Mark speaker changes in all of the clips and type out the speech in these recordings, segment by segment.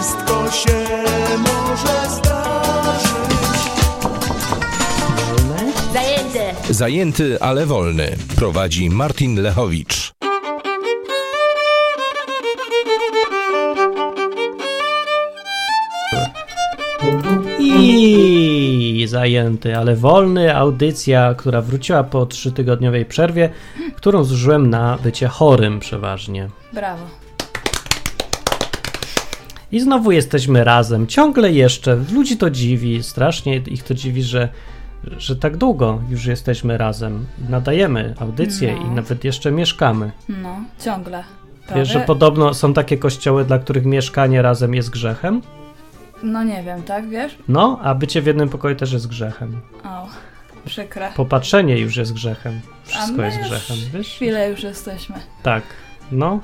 Speaker 1: wszystko się może zdarzyć.
Speaker 2: Zajęte.
Speaker 3: Zajęty, ale wolny. Prowadzi Martin Lechowicz.
Speaker 4: I zajęty, ale wolny, audycja, która wróciła po trzytygodniowej przerwie, którą zużyłem na bycie chorym przeważnie.
Speaker 5: Brawo.
Speaker 4: I znowu jesteśmy razem, ciągle jeszcze. Ludzi to dziwi, strasznie ich to dziwi, że, że tak długo już jesteśmy razem. Nadajemy audycję
Speaker 5: No.
Speaker 4: i nawet jeszcze mieszkamy.
Speaker 5: No, ciągle.
Speaker 4: Wiesz, że
Speaker 5: Prawie-
Speaker 4: podobno są takie kościoły, dla których mieszkanie razem jest grzechem?
Speaker 5: No nie wiem, tak, wiesz?
Speaker 4: No, a bycie w jednym pokoju też jest grzechem.
Speaker 5: O, przykre.
Speaker 4: Popatrzenie już jest grzechem. Wszystko jest grzechem, wiesz?
Speaker 5: Chwilę już jesteśmy.
Speaker 4: Tak, no.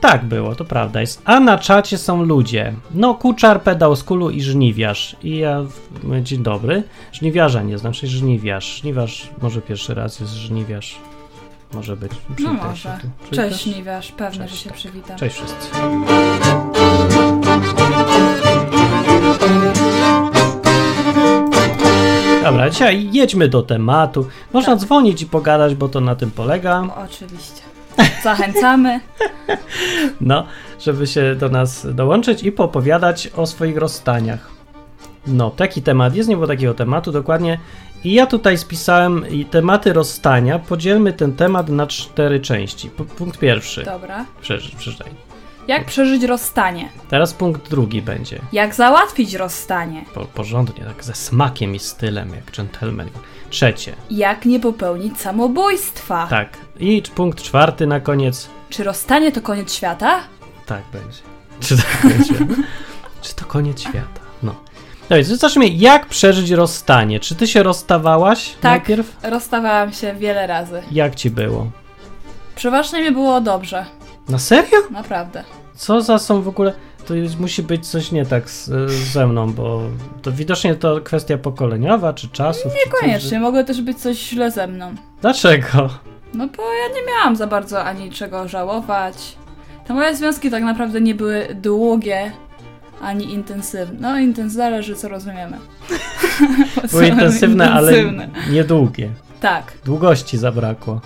Speaker 4: Tak było, to prawda jest. A na czacie są ludzie. No, kuczar, pedał z kulu i żniwiarz. I ja, dzień dobry. Żniwiarza nie znam, czyli żniwiarz. Żniwiarz, może pierwszy raz jest żniwiarz. Może być.
Speaker 5: No może. Cześć,
Speaker 4: Przywitasz?
Speaker 5: Niwiarz. Pewnie,
Speaker 4: Cześć,
Speaker 5: że się
Speaker 4: tak.
Speaker 5: przywitam.
Speaker 4: Cześć wszyscy. Dobra, dzisiaj jedźmy do tematu. Można
Speaker 5: Tak.
Speaker 4: dzwonić i pogadać, bo to na tym polega.
Speaker 5: Oczywiście. Zachęcamy.
Speaker 4: No, żeby się do nas dołączyć i poopowiadać o swoich rozstaniach. No, taki temat jest, nie było takiego tematu dokładnie. I ja tutaj spisałem tematy rozstania. Podzielmy ten temat na cztery części. P- punkt pierwszy.
Speaker 5: Dobra.
Speaker 4: Przeczytaj. przeczytaj.
Speaker 5: Jak przeżyć rozstanie?
Speaker 4: Teraz punkt drugi będzie.
Speaker 5: Jak załatwić rozstanie?
Speaker 4: Po, porządnie, tak ze smakiem i stylem, jak gentleman. Trzecie.
Speaker 5: Jak nie popełnić samobójstwa?
Speaker 4: Tak. I punkt czwarty na koniec.
Speaker 5: Czy rozstanie to koniec świata?
Speaker 4: Tak będzie. Czy to koniec świata? Czy to koniec świata? No. No więc zacznijmy. Jak przeżyć rozstanie? Czy ty się rozstawałaś
Speaker 5: Tak.
Speaker 4: najpierw?
Speaker 5: Rozstawałam się wiele razy.
Speaker 4: Jak ci było?
Speaker 5: Przeważnie mi było dobrze.
Speaker 4: Na serio?
Speaker 5: Naprawdę.
Speaker 4: Co za są w ogóle... To jest, musi być coś nie tak z, ze mną, bo to widocznie to kwestia pokoleniowa, czy czasów. czy coś,
Speaker 5: Koniecznie.
Speaker 4: że-
Speaker 5: Mogło też być coś źle ze mną.
Speaker 4: Dlaczego?
Speaker 5: No bo ja nie miałam za bardzo ani czego żałować. Te moje związki tak naprawdę nie były długie, ani intensywne. No, intens zależy co rozumiemy.
Speaker 4: Były intensywne, ale niedługie.
Speaker 5: Tak,
Speaker 4: Długości zabrakło.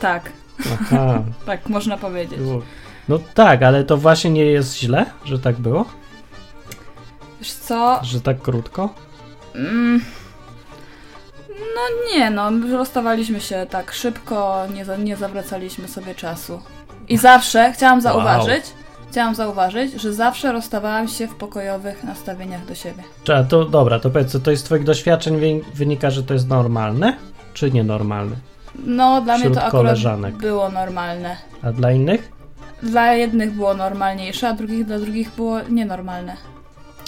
Speaker 5: tak,
Speaker 4: Aha.
Speaker 5: tak można powiedzieć.
Speaker 4: Dług- No tak, ale to właśnie nie jest źle, że tak było?
Speaker 5: Wiesz co?
Speaker 4: Że tak krótko?
Speaker 5: Mm, no nie no, rozstawaliśmy się tak szybko, nie, za, nie zawracaliśmy sobie czasu. I zawsze chciałam zauważyć, chciałam zauważyć, że zawsze rozstawałam się w pokojowych nastawieniach do siebie.
Speaker 4: Czy, a to dobra, to powiedz, to jest z twoich doświadczeń wy- wynika, że to jest normalne, czy nienormalne?
Speaker 5: No, dla mnie
Speaker 4: Wśród
Speaker 5: to akurat
Speaker 4: koleżanek.
Speaker 5: było normalne.
Speaker 4: A dla innych?
Speaker 5: Dla jednych było normalniejsze, a drugich dla drugich było nienormalne.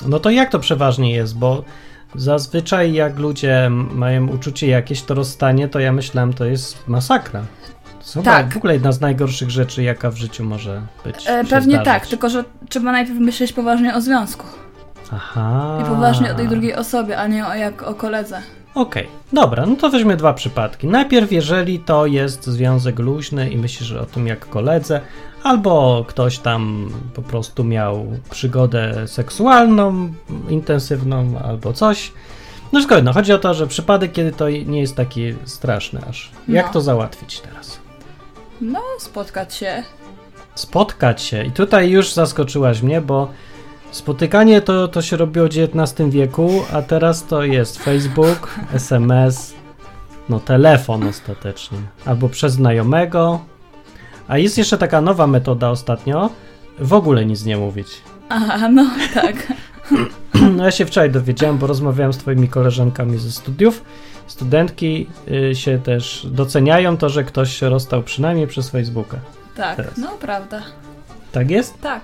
Speaker 4: No to jak to przeważnie jest, bo zazwyczaj jak ludzie mają uczucie jakieś, to rozstanie, to ja myślałem, to jest masakra. To
Speaker 5: Tak.
Speaker 4: w ogóle jedna z najgorszych rzeczy, jaka w życiu może być.
Speaker 5: E, pewnie
Speaker 4: zdarzyć.
Speaker 5: tak, tylko że trzeba najpierw myśleć poważnie o związku.
Speaker 4: Aha.
Speaker 5: I poważnie o tej drugiej osobie, a nie o, jak o koledze.
Speaker 4: Okej, dobra, no to weźmy dwa przypadki. Najpierw, jeżeli to jest związek luźny i myślisz o tym jak koledze, albo ktoś tam po prostu miał przygodę seksualną, intensywną, albo coś. No wszystko jedno, chodzi o to, że przypadek, kiedy to nie jest taki straszny aż. Jak
Speaker 5: No.
Speaker 4: to załatwić teraz?
Speaker 5: No, spotkać się.
Speaker 4: Spotkać się. I tutaj już zaskoczyłaś mnie, bo spotykanie to, to się robiło w XIX wieku, a teraz to jest Facebook, SMS, no telefon ostatecznie. Albo przez znajomego. A jest jeszcze taka nowa metoda ostatnio, w ogóle nic nie mówić.
Speaker 5: Aha, no tak.
Speaker 4: No ja się wczoraj dowiedziałem, bo rozmawiałem z twoimi koleżankami ze studiów. Studentki y, się też doceniają to, że ktoś się rozstał przynajmniej przez Facebooka.
Speaker 5: Tak,
Speaker 4: Teraz.
Speaker 5: no prawda.
Speaker 4: Tak jest?
Speaker 5: Tak.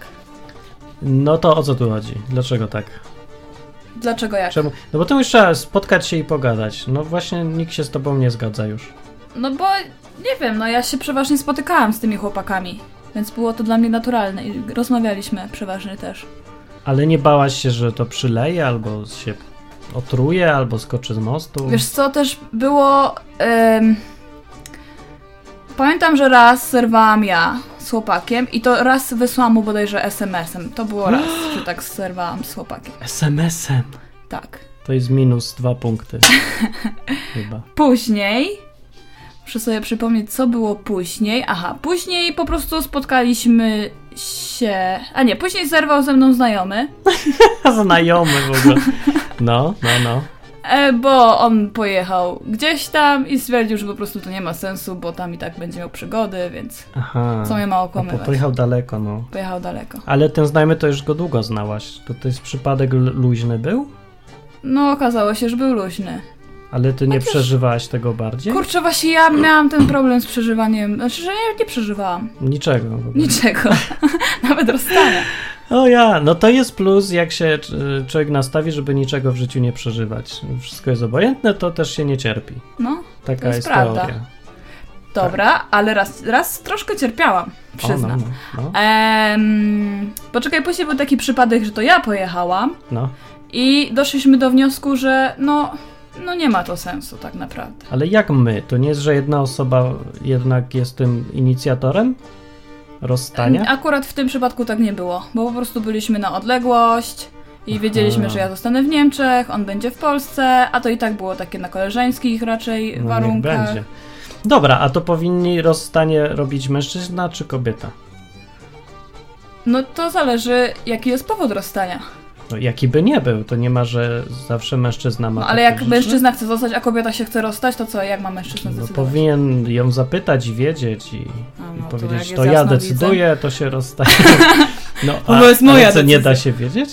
Speaker 4: No to o co tu chodzi? Dlaczego tak?
Speaker 5: Dlaczego jak?
Speaker 4: Czemu? No bo to już trzeba spotkać się i pogadać. No właśnie nikt się z tobą nie zgadza już.
Speaker 5: No bo nie wiem, no ja się przeważnie spotykałam z tymi chłopakami, więc było to dla mnie naturalne i rozmawialiśmy przeważnie też.
Speaker 4: Ale nie bałaś się, że to przyleje, albo się otruje, albo skoczy z mostu?
Speaker 5: Wiesz co, też było... em, Pamiętam, że raz zerwałam ja z chłopakiem i to raz wysłałam mu bodajże SMS-em. To było raz, że tak zerwałam z chłopakiem.
Speaker 4: SMS-em.
Speaker 5: Tak.
Speaker 4: To jest minus dwa punkty. Chyba.
Speaker 5: Później, muszę sobie przypomnieć, co było później. Aha, później po prostu spotkaliśmy się. A nie, później zerwał ze mną znajomy,
Speaker 4: Znajomy w ogóle. No, no, no.
Speaker 5: e, bo on pojechał gdzieś tam i stwierdził, że po prostu to nie ma sensu, bo tam i tak będzie miał przygody, więc
Speaker 4: Aha.
Speaker 5: co mnie ma
Speaker 4: No,
Speaker 5: okłamywać.
Speaker 4: pojechał daleko, no.
Speaker 5: Pojechał daleko.
Speaker 4: Ale ten znajomy to już go długo znałaś. To to jest przypadek luźny był?
Speaker 5: No, okazało się, że był luźny.
Speaker 4: Ale ty nie
Speaker 5: Chociaż-
Speaker 4: przeżywałaś tego bardziej?
Speaker 5: Kurczę, właśnie ja miałam ten problem z przeżywaniem. Znaczy, że ja nie przeżywałam
Speaker 4: Niczego. w ogóle.
Speaker 5: niczego. Nawet rozstania.
Speaker 4: O ja, no to jest plus, jak się y, człowiek nastawi, żeby niczego w życiu nie przeżywać. Wszystko jest obojętne, to też się nie cierpi.
Speaker 5: No,
Speaker 4: Taka
Speaker 5: To jest
Speaker 4: jest,
Speaker 5: prawda.
Speaker 4: teoria.
Speaker 5: dobra, ale raz, raz troszkę cierpiałam, przyznam.
Speaker 4: O, no, no, no,
Speaker 5: Em, poczekaj, później był taki przypadek, że to ja pojechałam
Speaker 4: no.
Speaker 5: i doszliśmy do wniosku, że no, no nie ma to sensu tak naprawdę.
Speaker 4: Ale jak my? To nie jest, że jedna osoba jednak jest tym inicjatorem rozstania?
Speaker 5: Akurat w tym przypadku tak nie było, bo po prostu byliśmy na odległość i wiedzieliśmy,
Speaker 4: Aha.
Speaker 5: że ja zostanę w Niemczech, on będzie w Polsce, a to i tak było takie na koleżeńskich raczej
Speaker 4: No,
Speaker 5: warunkach.
Speaker 4: będzie. Dobra, a to powinni rozstanie robić mężczyzna czy kobieta?
Speaker 5: No to zależy, jaki jest powód rozstania.
Speaker 4: No, jaki by nie był, to nie ma, że zawsze mężczyzna ma
Speaker 5: No ale jak
Speaker 4: rzeczy?
Speaker 5: mężczyzna chce zostać, a kobieta się chce rozstać, to co, jak ma mężczyzna
Speaker 4: No,
Speaker 5: zdecydować?
Speaker 4: powinien ją zapytać i wiedzieć i,
Speaker 5: A,
Speaker 4: i
Speaker 5: no to
Speaker 4: powiedzieć, to, ja decyduję, to się rozstaje. No,
Speaker 5: To jest moja
Speaker 4: co, nie da się wiedzieć?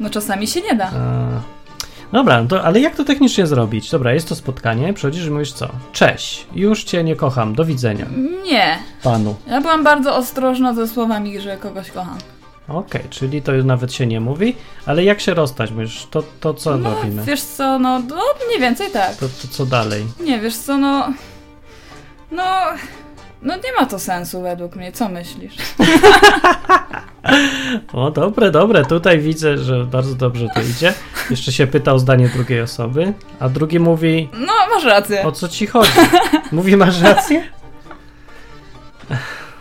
Speaker 5: No czasami się nie da.
Speaker 4: A, dobra, no to, ale jak to technicznie zrobić? Dobra, jest to spotkanie, przychodzisz i mówisz co? Cześć, już cię nie kocham, do widzenia,
Speaker 5: Nie.
Speaker 4: panu.
Speaker 5: Ja byłam bardzo ostrożna ze słowami, że kogoś kocham.
Speaker 4: Okej, czyli to już nawet się nie mówi, ale jak się rozstać? Mówisz, to, to co
Speaker 5: No,
Speaker 4: robimy?
Speaker 5: wiesz co, no, no mniej więcej tak.
Speaker 4: To, to co dalej?
Speaker 5: Nie, wiesz co, no... No... No nie ma to sensu według mnie, co myślisz?
Speaker 4: O, dobre, dobre, tutaj widzę, że bardzo dobrze to idzie. Jeszcze się pyta o zdanie drugiej osoby, a drugi mówi,
Speaker 5: No, masz rację.
Speaker 4: o co ci chodzi? Mówi, masz rację?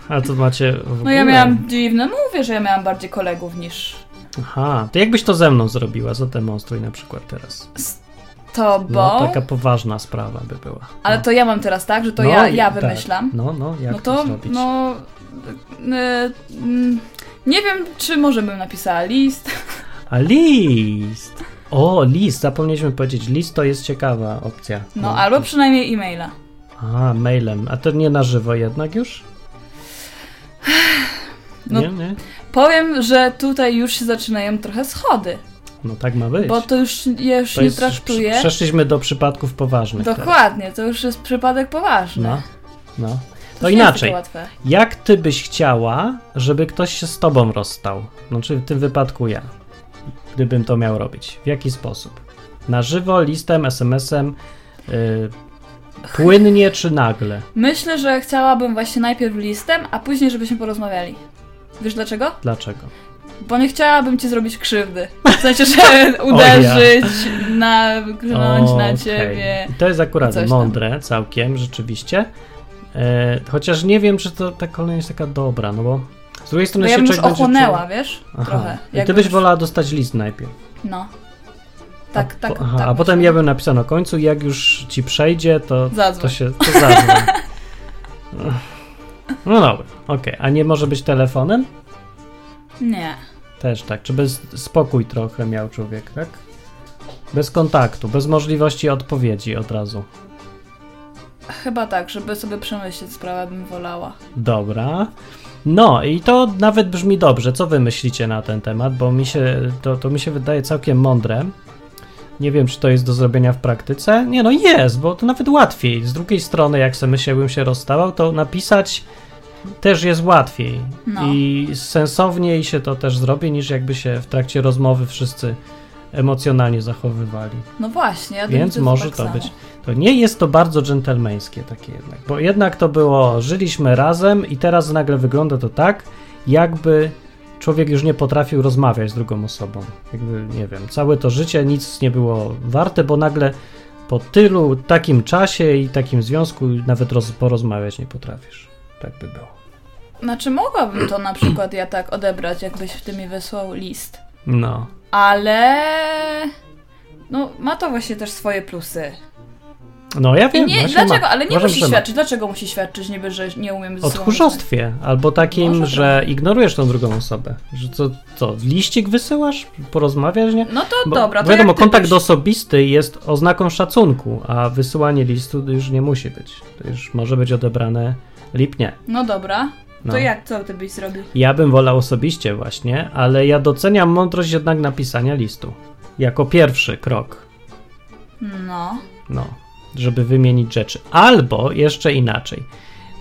Speaker 4: A to macie.
Speaker 5: No ja miałam dziwne, mówię, że ja miałam bardziej kolegów niż
Speaker 4: Aha, to jakbyś to ze mną zrobiła? Zademonstruj na przykład teraz.
Speaker 5: z tobą.
Speaker 4: No, taka poważna sprawa by była.
Speaker 5: Ale
Speaker 4: no.
Speaker 5: to ja mam teraz tak, że to
Speaker 4: No
Speaker 5: ja, ja
Speaker 4: tak.
Speaker 5: wymyślam.
Speaker 4: No, no, jak
Speaker 5: no
Speaker 4: to,
Speaker 5: to,
Speaker 4: zrobić?
Speaker 5: no... y, mm, nie wiem, czy może bym napisała list.
Speaker 4: A list! O, list, zapomnieliśmy powiedzieć. List to jest ciekawa opcja.
Speaker 5: No, albo przynajmniej e-maila.
Speaker 4: A, mailem. A to nie na żywo jednak już?
Speaker 5: No-
Speaker 4: nie, nie?
Speaker 5: Powiem, że tutaj już się zaczynają trochę schody,
Speaker 4: No tak ma być.
Speaker 5: bo to już, ja już
Speaker 4: To
Speaker 5: nie
Speaker 4: jest-
Speaker 5: traktuję.
Speaker 4: prze- Przeszliśmy do przypadków poważnych. teraz.
Speaker 5: Dokładnie, to już jest przypadek poważny.
Speaker 4: No, no.
Speaker 5: To
Speaker 4: To inaczej. Jak ty byś chciała, żeby ktoś się z tobą rozstał? Znaczy w tym wypadku ja. Gdybym to miał robić. W jaki sposób? Na żywo, listem, SMS-em, yy, płynnie czy nagle?
Speaker 5: Myślę, że chciałabym właśnie najpierw listem, a później żebyśmy porozmawiali. Wiesz dlaczego?
Speaker 4: Dlaczego?
Speaker 5: Bo nie chciałabym ci zrobić krzywdy. W sensie, że uderzyć, na, klnąć na ciebie.
Speaker 4: I To jest akurat
Speaker 5: Coś tam.
Speaker 4: mądre, całkiem, rzeczywiście. E, chociaż nie wiem, czy to ta kolejność jest taka dobra, no bo z drugiej
Speaker 5: Bo
Speaker 4: strony
Speaker 5: ja
Speaker 4: się
Speaker 5: bym już ochłonęła,
Speaker 4: czuł-
Speaker 5: wiesz?
Speaker 4: Aha.
Speaker 5: Trochę.
Speaker 4: I ty byś
Speaker 5: już-
Speaker 4: wolała dostać list najpierw.
Speaker 5: No. Tak,
Speaker 4: a,
Speaker 5: tak,
Speaker 4: po- aha,
Speaker 5: tak.
Speaker 4: a potem
Speaker 5: myślę.
Speaker 4: ja bym napisał na końcu, jak już ci przejdzie, to,
Speaker 5: Zadzwoń.
Speaker 4: to się to zadzwoń. No dobra, okej. A nie może być telefonem?
Speaker 5: Nie.
Speaker 4: Też tak. Bez spokój trochę miał człowiek, tak? Bez kontaktu, bez możliwości odpowiedzi od razu.
Speaker 5: Chyba tak, żeby sobie przemyśleć sprawę bym wolała.
Speaker 4: Dobra. No i to nawet brzmi dobrze. Co wy myślicie na ten temat? Bo mi się, to, to mi się wydaje całkiem mądre. Nie wiem, czy to jest do zrobienia w praktyce. Nie, no jest, bo to nawet łatwiej. Z drugiej strony, jak sobie myślałbym się rozstawał, to napisać też jest łatwiej.
Speaker 5: No.
Speaker 4: I sensowniej się to też zrobi, niż jakby się w trakcie rozmowy wszyscy emocjonalnie zachowywali.
Speaker 5: No właśnie, ja
Speaker 4: Więc może
Speaker 5: tak
Speaker 4: to
Speaker 5: samo.
Speaker 4: być. To nie jest to bardzo dżentelmeńskie takie jednak, bo jednak to było, żyliśmy razem i teraz nagle wygląda to tak, jakby człowiek już nie potrafił rozmawiać z drugą osobą. Jakby, nie wiem, całe to życie nic nie było warte, bo nagle po tylu, takim czasie i takim związku nawet roz, porozmawiać nie potrafisz. Tak by było.
Speaker 5: Znaczy mogłabym to na przykład ja tak odebrać, jakbyś w tym mi wysłał list.
Speaker 4: No.
Speaker 5: Ale... No, ma to właśnie też swoje plusy.
Speaker 4: No ja
Speaker 5: I
Speaker 4: wiem,
Speaker 5: nie,
Speaker 4: właśnie
Speaker 5: dlaczego?
Speaker 4: ma.
Speaker 5: Ale nie
Speaker 4: Uważam,
Speaker 5: musi
Speaker 4: że ma.
Speaker 5: świadczyć. Dlaczego musi świadczyć niby, że nie umiem ze
Speaker 4: O tchórzostwie, albo takim,
Speaker 5: Może
Speaker 4: że ignorujesz tą drugą osobę. Że co, co, liścik wysyłasz? Porozmawiasz, nie?
Speaker 5: No to
Speaker 4: Bo
Speaker 5: dobra, to
Speaker 4: wiadomo, kontakt
Speaker 5: byś...
Speaker 4: osobisty jest oznaką szacunku, a wysyłanie listu już nie musi być. To już może być odebrane lipnie.
Speaker 5: No dobra.
Speaker 4: No.
Speaker 5: To jak, co ty byś zrobił?
Speaker 4: Ja bym wolał osobiście właśnie, ale ja doceniam mądrość jednak napisania listu. Jako pierwszy krok.
Speaker 5: No.
Speaker 4: No, żeby wymienić rzeczy. Albo jeszcze inaczej.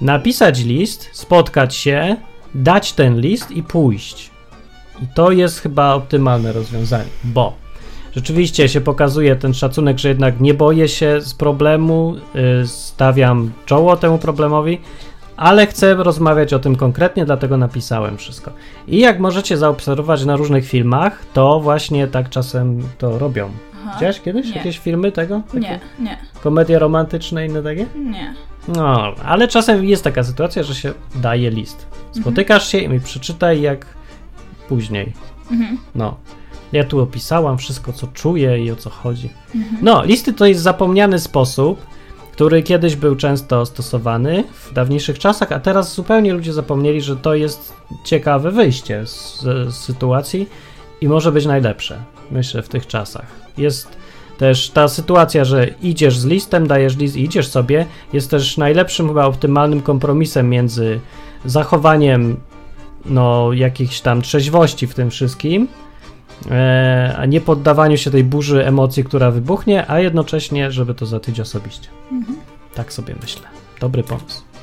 Speaker 4: Napisać list, spotkać się, dać ten list i pójść. I to jest chyba optymalne rozwiązanie, bo rzeczywiście się pokazuje ten szacunek, że jednak nie boję się z problemu, y, stawiam czoło temu problemowi, ale chcę rozmawiać o tym konkretnie, dlatego napisałem wszystko. I jak możecie zaobserwować na różnych filmach, to właśnie tak czasem to robią.
Speaker 5: Aha.
Speaker 4: Widziałeś kiedyś
Speaker 5: Nie.
Speaker 4: jakieś filmy tego? Takie
Speaker 5: Nie, nie,
Speaker 4: Komedie romantyczne i inne takie?
Speaker 5: nie.
Speaker 4: No, ale czasem jest taka sytuacja, że się daje list. Spotykasz się i przeczytaj jak później.
Speaker 5: Mhm.
Speaker 4: No. Ja tu opisałam wszystko, co czuję i o co chodzi. No, listy to jest zapomniany sposób, który kiedyś był często stosowany w dawniejszych czasach, a teraz zupełnie ludzie zapomnieli, że to jest ciekawe wyjście z, z sytuacji i może być najlepsze, myślę, w tych czasach. Jest też ta sytuacja, że idziesz z listem, dajesz list i idziesz sobie, jest też najlepszym, chyba optymalnym kompromisem między zachowaniem no, jakichś tam trzeźwości w tym wszystkim, e, a nie poddawaniu się tej burzy emocji, która wybuchnie, a jednocześnie, żeby to załatwić osobiście. Tak sobie myślę. Dobry pomysł.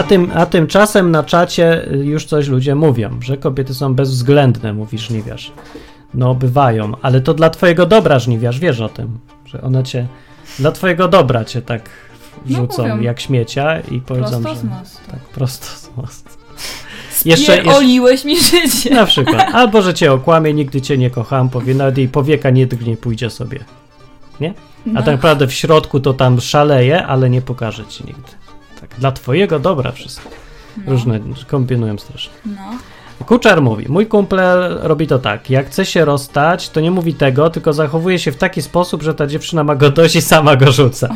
Speaker 4: A, tym, a tymczasem na czacie y, już coś ludzie mówią, że kobiety są bezwzględne, mówi żniwiarz. No, bywają, ale to dla twojego dobra żniwiarz, wiesz o tym, że one cię, dla twojego dobra cię tak
Speaker 5: No,
Speaker 4: wrzucą
Speaker 5: mówią.
Speaker 4: jak śmiecia i powiedzą,
Speaker 5: Prosto
Speaker 4: że... Tak, prosto. Jeszcze- jeszcze-
Speaker 5: Oliłeś mi życie.
Speaker 4: Na przykład. Albo, że cię okłamie, nigdy cię nie kocham, powie, nawet jej powieka nie drgnie, pójdzie sobie. Nie? A
Speaker 5: No.
Speaker 4: tak naprawdę w środku to tam szaleje, ale nie pokaże ci nigdy. Dla twojego dobra wszystko.
Speaker 5: No.
Speaker 4: Różne kombinują strasznie.
Speaker 5: No.
Speaker 4: Kuczar mówi, mój kumple robi to tak, jak chce się rozstać, to nie mówi tego, tylko zachowuje się w taki sposób, że ta dziewczyna ma go dość i sama go rzuca.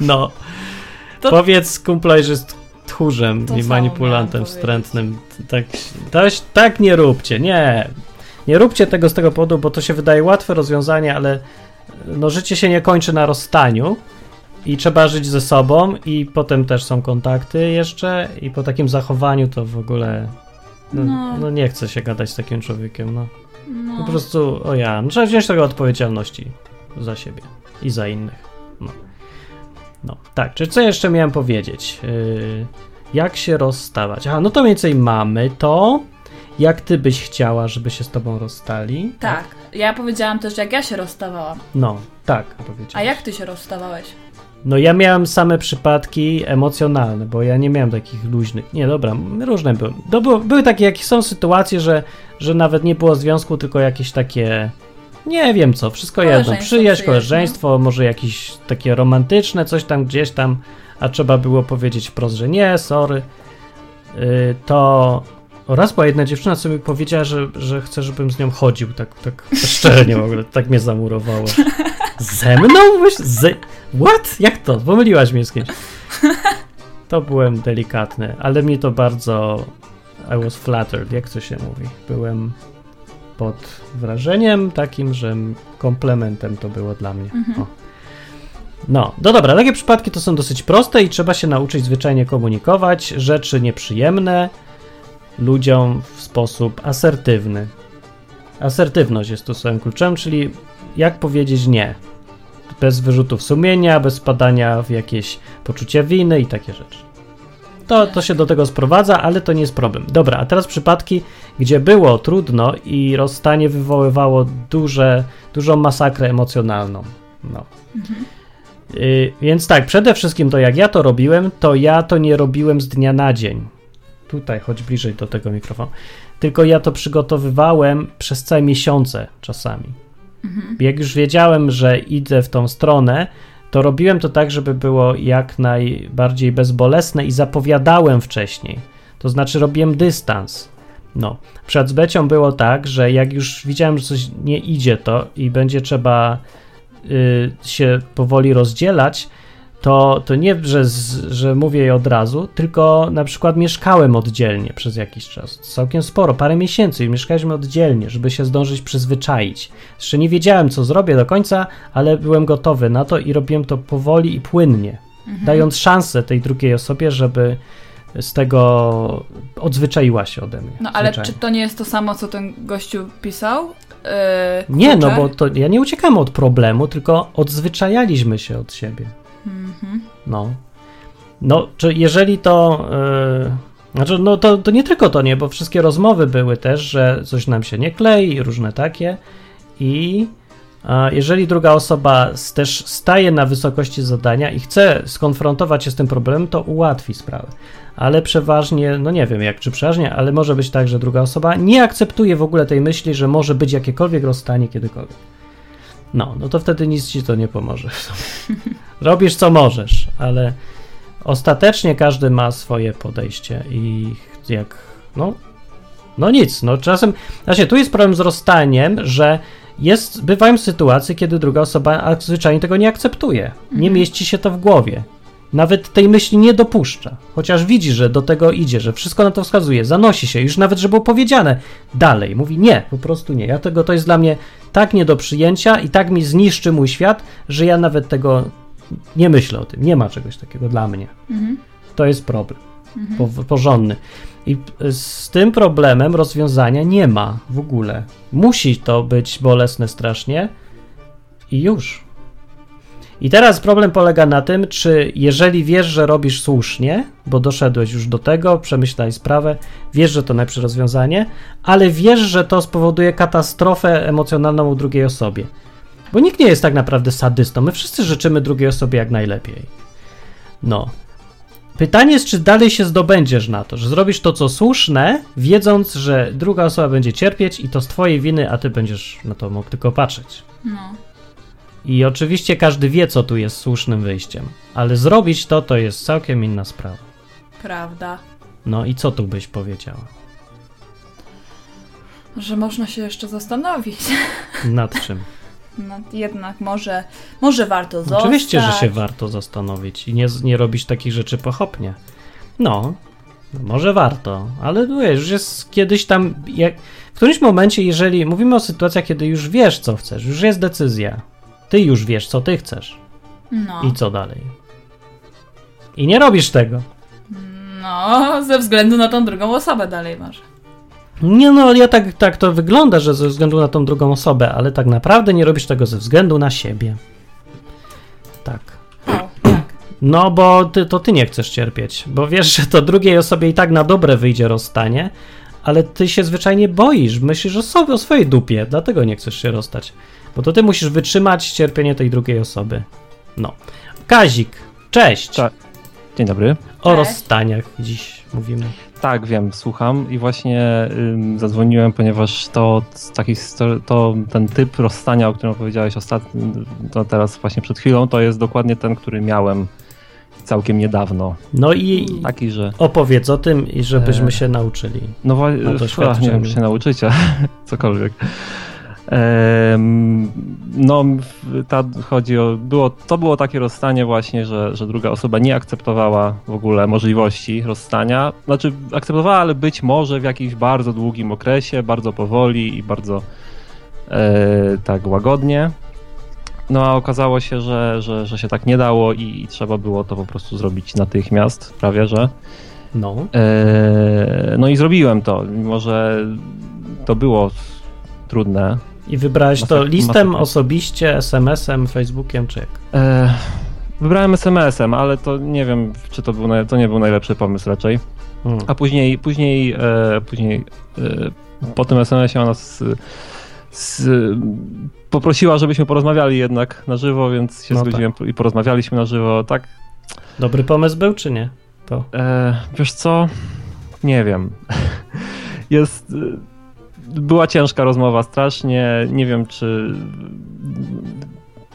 Speaker 4: No.
Speaker 5: To-
Speaker 4: Powiedz kumplowi, że jest tchórzem
Speaker 5: To
Speaker 4: i manipulantem wstrętnym. Tak, tak, tak nie róbcie, nie. Nie róbcie tego z tego powodu, bo to się wydaje łatwe rozwiązanie, ale no, życie się nie kończy na rozstaniu i trzeba żyć ze sobą i potem też są kontakty jeszcze i po takim zachowaniu to w ogóle no,
Speaker 5: No.
Speaker 4: no nie chce się gadać z takim człowiekiem, no.
Speaker 5: No.
Speaker 4: Po prostu, o ja, no, trzeba wziąć tego odpowiedzialności za siebie i za innych. No. no, tak, czy co jeszcze miałem powiedzieć? Yy, jak się rozstawać? Aha, no to mniej więcej mamy to. Jak ty byś chciała, żeby się z tobą rozstali?
Speaker 5: Tak. Ja powiedziałam też, jak ja się rozstawałam.
Speaker 4: No, tak, powiedziałeś.
Speaker 5: A jak ty się rozstawałeś?
Speaker 4: No ja miałem same przypadki emocjonalne, bo ja nie miałem takich luźnych. Nie, dobra, różne były. No, było, były takie, jakieś są sytuacje, że, że nawet nie było związku, tylko jakieś takie. Nie wiem co, wszystko jedno. Przyjaźń, koleżeństwo, może jakieś takie romantyczne, coś tam gdzieś tam, a trzeba było powiedzieć wprost, że nie, sorry. Yy, to raz była jedna dziewczyna, co mi powiedziała, że, że chce, żebym z nią chodził, tak, tak szczernie w ogóle, tak mnie zamurowało. Ze mną? Myśl, z... What? Jak to? Pomyliłaś mnie z kimś. To byłem delikatny, ale mnie to bardzo... I was flattered, jak to się mówi. Byłem pod wrażeniem takim, że komplementem to było dla mnie. O. No, no dobra, takie przypadki to są dosyć proste i trzeba się nauczyć zwyczajnie komunikować rzeczy nieprzyjemne ludziom w sposób asertywny. Asertywność jest tu swoim kluczem, czyli jak powiedzieć nie. Bez wyrzutów sumienia, bez spadania w jakieś poczucie winy i takie rzeczy. To, to się do tego sprowadza, ale to nie jest problem. Dobra, a teraz przypadki, gdzie było trudno i rozstanie wywoływało duże, dużą masakrę emocjonalną. No. Y, więc tak, przede wszystkim to jak ja to robiłem, to ja to nie robiłem z dnia na dzień. Tutaj, chodź bliżej do tego mikrofonu. Tylko ja to przygotowywałem przez całe miesiące czasami. Jak już wiedziałem, że idę w tą stronę, to robiłem to tak, żeby było jak najbardziej bezbolesne i zapowiadałem wcześniej. To znaczy robiłem dystans. No, przed Becią było tak, że jak już widziałem, że coś nie idzie to i będzie trzeba y, się powoli rozdzielać, to, to nie, że, z, że mówię jej od razu, tylko na przykład mieszkałem oddzielnie przez jakiś czas. Całkiem sporo, parę miesięcy i mieszkaliśmy oddzielnie, żeby się zdążyć przyzwyczaić. Jeszcze nie wiedziałem, co zrobię do końca, ale byłem gotowy na to i robiłem to powoli i płynnie, dając szansę tej drugiej osobie, żeby z tego odzwyczaiła się ode mnie.
Speaker 5: No ale
Speaker 4: zwyczajnie.
Speaker 5: czy to nie jest to samo, co ten gościu pisał? Yy,
Speaker 4: Nie, no bo to ja nie uciekam od problemu, tylko odzwyczajaliśmy się od siebie.
Speaker 5: Mhm.
Speaker 4: No. No, czy jeżeli to. Yy, znaczy, no to, to nie tylko to nie, bo wszystkie rozmowy były też, że coś nam się nie klei różne takie. I jeżeli druga osoba też staje na wysokości zadania i chce skonfrontować się z tym problemem, to ułatwi sprawę. Ale przeważnie, no nie wiem jak czy przeważnie, ale może być tak, że druga osoba nie akceptuje w ogóle tej myśli, że może być jakiekolwiek rozstanie kiedykolwiek. No, no to wtedy nic ci to nie pomoże. Robisz co możesz, ale ostatecznie każdy ma swoje podejście i jak, no, no nic, no czasem, znaczy tu jest problem z rozstaniem, że jest, bywają sytuacje, kiedy druga osoba zwyczajnie tego nie akceptuje, nie mieści się to w głowie. Nawet tej myśli nie dopuszcza, chociaż widzi, że do tego idzie, że wszystko na to wskazuje, zanosi się, już nawet, że było powiedziane dalej, mówi nie, po prostu nie, ja tego, to jest dla mnie tak nie do przyjęcia i tak mi zniszczy mój świat, że ja nawet tego nie myślę o tym, nie ma czegoś takiego dla mnie.
Speaker 5: Mhm.
Speaker 4: To jest problem po, porządny. I z tym problemem rozwiązania nie ma w ogóle. Musi to być bolesne strasznie i już. I teraz problem polega na tym, czy jeżeli wiesz, że robisz słusznie, bo doszedłeś już do tego, przemyślaj sprawę, wiesz, że to najlepsze rozwiązanie, ale wiesz, że to spowoduje katastrofę emocjonalną u drugiej osobie. Bo nikt nie jest tak naprawdę sadystą. My wszyscy życzymy drugiej osobie jak najlepiej. No. Pytanie jest, czy dalej się zdobędziesz na to, że zrobisz to, co słuszne, wiedząc, że druga osoba będzie cierpieć i to z twojej winy, a ty będziesz na to mógł tylko patrzeć.
Speaker 5: No.
Speaker 4: I oczywiście każdy wie, co tu jest słusznym wyjściem, ale zrobić to, to jest całkiem inna sprawa.
Speaker 5: Prawda.
Speaker 4: No i co tu byś powiedziała?
Speaker 5: Że można się jeszcze zastanowić.
Speaker 4: Nad czym?
Speaker 5: No, jednak może, może warto zostać.
Speaker 4: Oczywiście, że się warto zastanowić i nie, nie robić takich rzeczy pochopnie. No, może warto, ale wiesz, już jest kiedyś tam. Jak, w którymś momencie, jeżeli mówimy o sytuacjach, kiedy już wiesz, co chcesz, już jest decyzja, ty już wiesz, co ty chcesz
Speaker 5: No.
Speaker 4: i co dalej. I nie robisz tego.
Speaker 5: no, ze względu na tą drugą osobę dalej może.
Speaker 4: Nie no, ja tak, tak to wygląda, że ze względu na tą drugą osobę, ale tak naprawdę nie robisz tego ze względu na siebie. Tak.
Speaker 5: O, jak?
Speaker 4: No, bo ty, to ty nie chcesz cierpieć, bo wiesz, że to drugiej osobie i tak na dobre wyjdzie rozstanie, ale ty się zwyczajnie boisz, myślisz o sobie, o swojej dupie, dlatego nie chcesz się rozstać, bo to ty musisz wytrzymać cierpienie tej drugiej osoby. No. Kazik, cześć!
Speaker 2: Tak. Dzień dobry.
Speaker 4: O
Speaker 5: Cześć.
Speaker 4: rozstaniach dziś mówimy.
Speaker 2: Tak, wiem, słucham i właśnie ym, zadzwoniłem, ponieważ to sto- to ten typ rozstania, o którym powiedziałeś ostatnio, to teraz właśnie przed chwilą, to jest dokładnie ten, który miałem całkiem niedawno.
Speaker 4: No i
Speaker 2: Taki, że
Speaker 4: opowiedz o tym i żebyśmy
Speaker 2: E,
Speaker 4: się nauczyli.
Speaker 2: no właśnie,
Speaker 4: doświadczenie.
Speaker 2: nie wiem, czy się nauczycie, cokolwiek. No, ta, chodzi o, było, to było takie rozstanie właśnie, że, że druga osoba nie akceptowała w ogóle możliwości rozstania. Znaczy akceptowała, ale być może w jakimś bardzo długim okresie, bardzo powoli i bardzo e, tak łagodnie. No a okazało się, że, że, że się tak nie dało i, i trzeba było to po prostu zrobić natychmiast, prawie że.
Speaker 4: No.
Speaker 2: E, No i zrobiłem to, mimo że to było trudne.
Speaker 4: I wybrałeś to listem,
Speaker 2: masakra.
Speaker 4: osobiście, SMS-em, Facebookiem czy jak?
Speaker 2: E, Wybrałem SMS-em, ale to nie wiem, czy to był, to nie był najlepszy pomysł raczej.
Speaker 4: Hmm.
Speaker 2: A później, później, e, później e, po tym SMS-ie ona z, z, poprosiła, żebyśmy porozmawiali jednak na żywo, więc się
Speaker 4: No
Speaker 2: zgodziłem i porozmawialiśmy na żywo. Tak,
Speaker 4: Dobry pomysł był czy nie? To.
Speaker 2: E, wiesz co? Nie wiem. Jest. E, Była ciężka rozmowa, strasznie. Nie wiem, czy.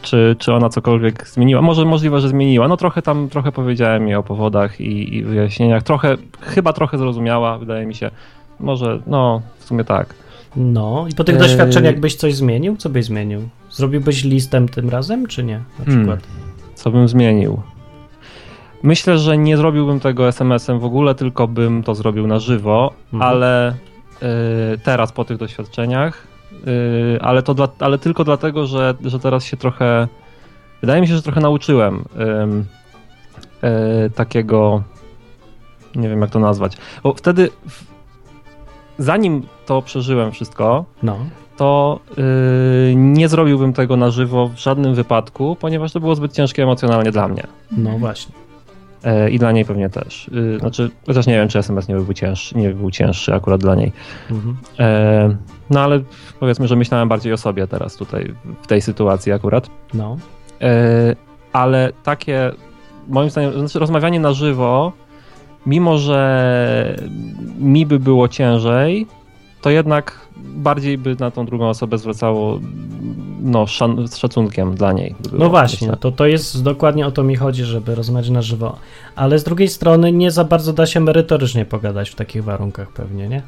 Speaker 2: czy, czy ona cokolwiek zmieniła. Może możliwe, że zmieniła. No trochę tam, trochę powiedziałem jej o powodach i, i wyjaśnieniach. Trochę, chyba trochę zrozumiała, wydaje mi się. Może, no, w sumie tak.
Speaker 4: No, i po tych
Speaker 2: Eee.
Speaker 4: doświadczeniach byś coś zmienił? Co byś zmienił? Zrobiłbyś listem tym razem, czy nie? Na
Speaker 2: Hmm.
Speaker 4: przykład.
Speaker 2: Co bym zmienił? Myślę, że nie zrobiłbym tego SMS-em w ogóle, tylko bym to zrobił na żywo,
Speaker 4: Mhm.
Speaker 2: ale teraz po tych doświadczeniach, y, ale, to dla, ale tylko dlatego, że, że teraz się trochę, wydaje mi się, że trochę nauczyłem y, takiego, nie wiem jak to nazwać, bo wtedy, zanim to przeżyłem wszystko,
Speaker 4: No.
Speaker 2: to y, nie zrobiłbym tego na żywo w żadnym wypadku, ponieważ to było zbyt ciężkie emocjonalnie dla mnie.
Speaker 4: No właśnie.
Speaker 2: E, I dla niej pewnie też. Y, Znaczy, chociaż nie wiem, czy SMS nie byłby cięższy, nie był cięższy akurat dla niej.
Speaker 4: Mhm.
Speaker 2: E, No ale powiedzmy, że myślałem bardziej o sobie teraz tutaj, w tej sytuacji akurat.
Speaker 4: No.
Speaker 2: E, Ale takie, moim zdaniem, znaczy rozmawianie na żywo, mimo że mi by było ciężej, to jednak bardziej by na tą drugą osobę zwracało no, szan- z szacunkiem dla niej. by
Speaker 4: No właśnie,
Speaker 2: myślę.
Speaker 4: to, to jest dokładnie o to mi chodzi, żeby rozmawiać na żywo. Ale z drugiej strony nie za bardzo da się merytorycznie pogadać w takich warunkach pewnie, nie?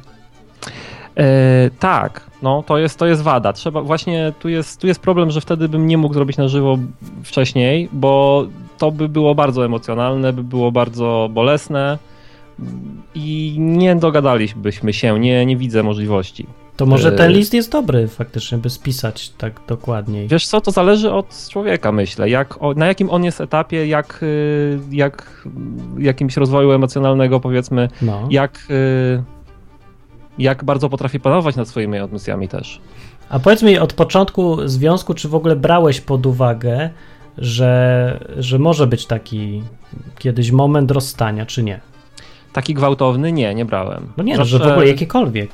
Speaker 2: E, tak, no to jest, to jest wada. Trzeba właśnie tu jest, tu jest problem, że wtedy bym nie mógł zrobić na żywo wcześniej, bo to by było bardzo emocjonalne, by było bardzo bolesne i nie dogadalibyśmy się, nie, nie widzę możliwości.
Speaker 4: To może ten list jest dobry faktycznie, by spisać tak dokładniej.
Speaker 2: Wiesz co, to zależy od człowieka, myślę, jak, na jakim on jest etapie, jak, y, jak jakimś rozwoju emocjonalnego powiedzmy,
Speaker 4: No.
Speaker 2: jak, y, jak bardzo potrafi panować nad swoimi emocjami też.
Speaker 4: A powiedz mi od początku związku, czy w ogóle brałeś pod uwagę, że, że może być taki kiedyś moment rozstania, czy nie?
Speaker 2: Taki gwałtowny? Nie, nie brałem.
Speaker 4: No nie, no, że w ogóle jakikolwiek,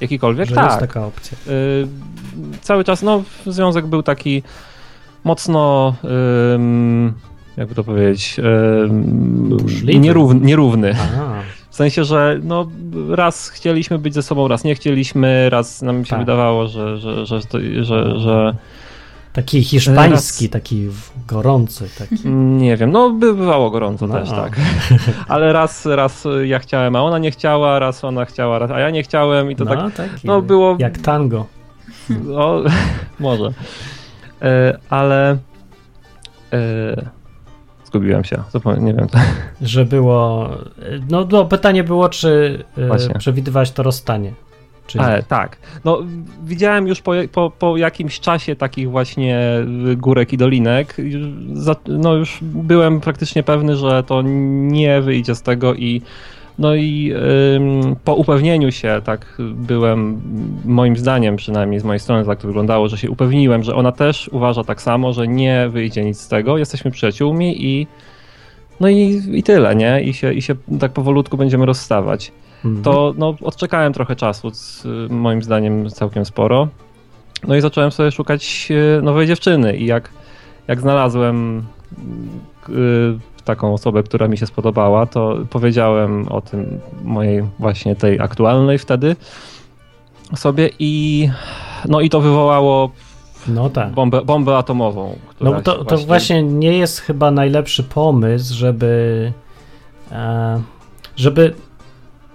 Speaker 2: Jakikolwiek?
Speaker 4: że
Speaker 2: tak.
Speaker 4: jest taka opcja.
Speaker 2: Y, cały czas, no, związek był taki mocno, ym, jakby to powiedzieć,
Speaker 4: Burzliwy.
Speaker 2: nierówny, W sensie, że no, raz chcieliśmy być ze sobą, raz nie chcieliśmy, raz nam się
Speaker 4: Tak.
Speaker 2: wydawało, że, że, że, to- że, że
Speaker 4: taki hiszpański,
Speaker 2: Raz-
Speaker 4: taki gorący, taki.
Speaker 2: nie wiem, no by bywało gorąco
Speaker 4: No.
Speaker 2: też, tak. Ale raz, raz ja chciałem, a ona nie chciała, raz ona chciała, raz, a ja nie chciałem i to tak
Speaker 4: no, taki,
Speaker 2: no, było-
Speaker 4: jak tango.
Speaker 2: No, może. E, ale. E, zgubiłem się. Zapomnę, nie wiem.
Speaker 4: Że było. No, no pytanie było, czy e,
Speaker 2: Właśnie.
Speaker 4: przewidywałeś to rozstanie. Czy nie?
Speaker 2: Ale, tak. No, widziałem już po, po, po jakimś czasie takich właśnie górek i dolinek. No, już byłem praktycznie pewny, że to nie wyjdzie z tego i. No i ym, po upewnieniu się, tak byłem, moim zdaniem przynajmniej z mojej strony tak to wyglądało, że się upewniłem, że ona też uważa tak samo, że nie wyjdzie nic z tego, jesteśmy przyjaciółmi i no i, i tyle, nie? I się, I się tak powolutku będziemy rozstawać
Speaker 4: Mhm.
Speaker 2: to no, odczekałem trochę czasu, moim zdaniem całkiem sporo. No i zacząłem sobie szukać e, nowej dziewczyny i jak, jak znalazłem y, taką osobę, która mi się spodobała, to powiedziałem o tym mojej właśnie tej aktualnej wtedy sobie i no i to wywołało
Speaker 4: No tak.
Speaker 2: bombę, bombę atomową.
Speaker 4: No to,
Speaker 2: się
Speaker 4: to właśnie nie jest chyba najlepszy pomysł, żeby e, żeby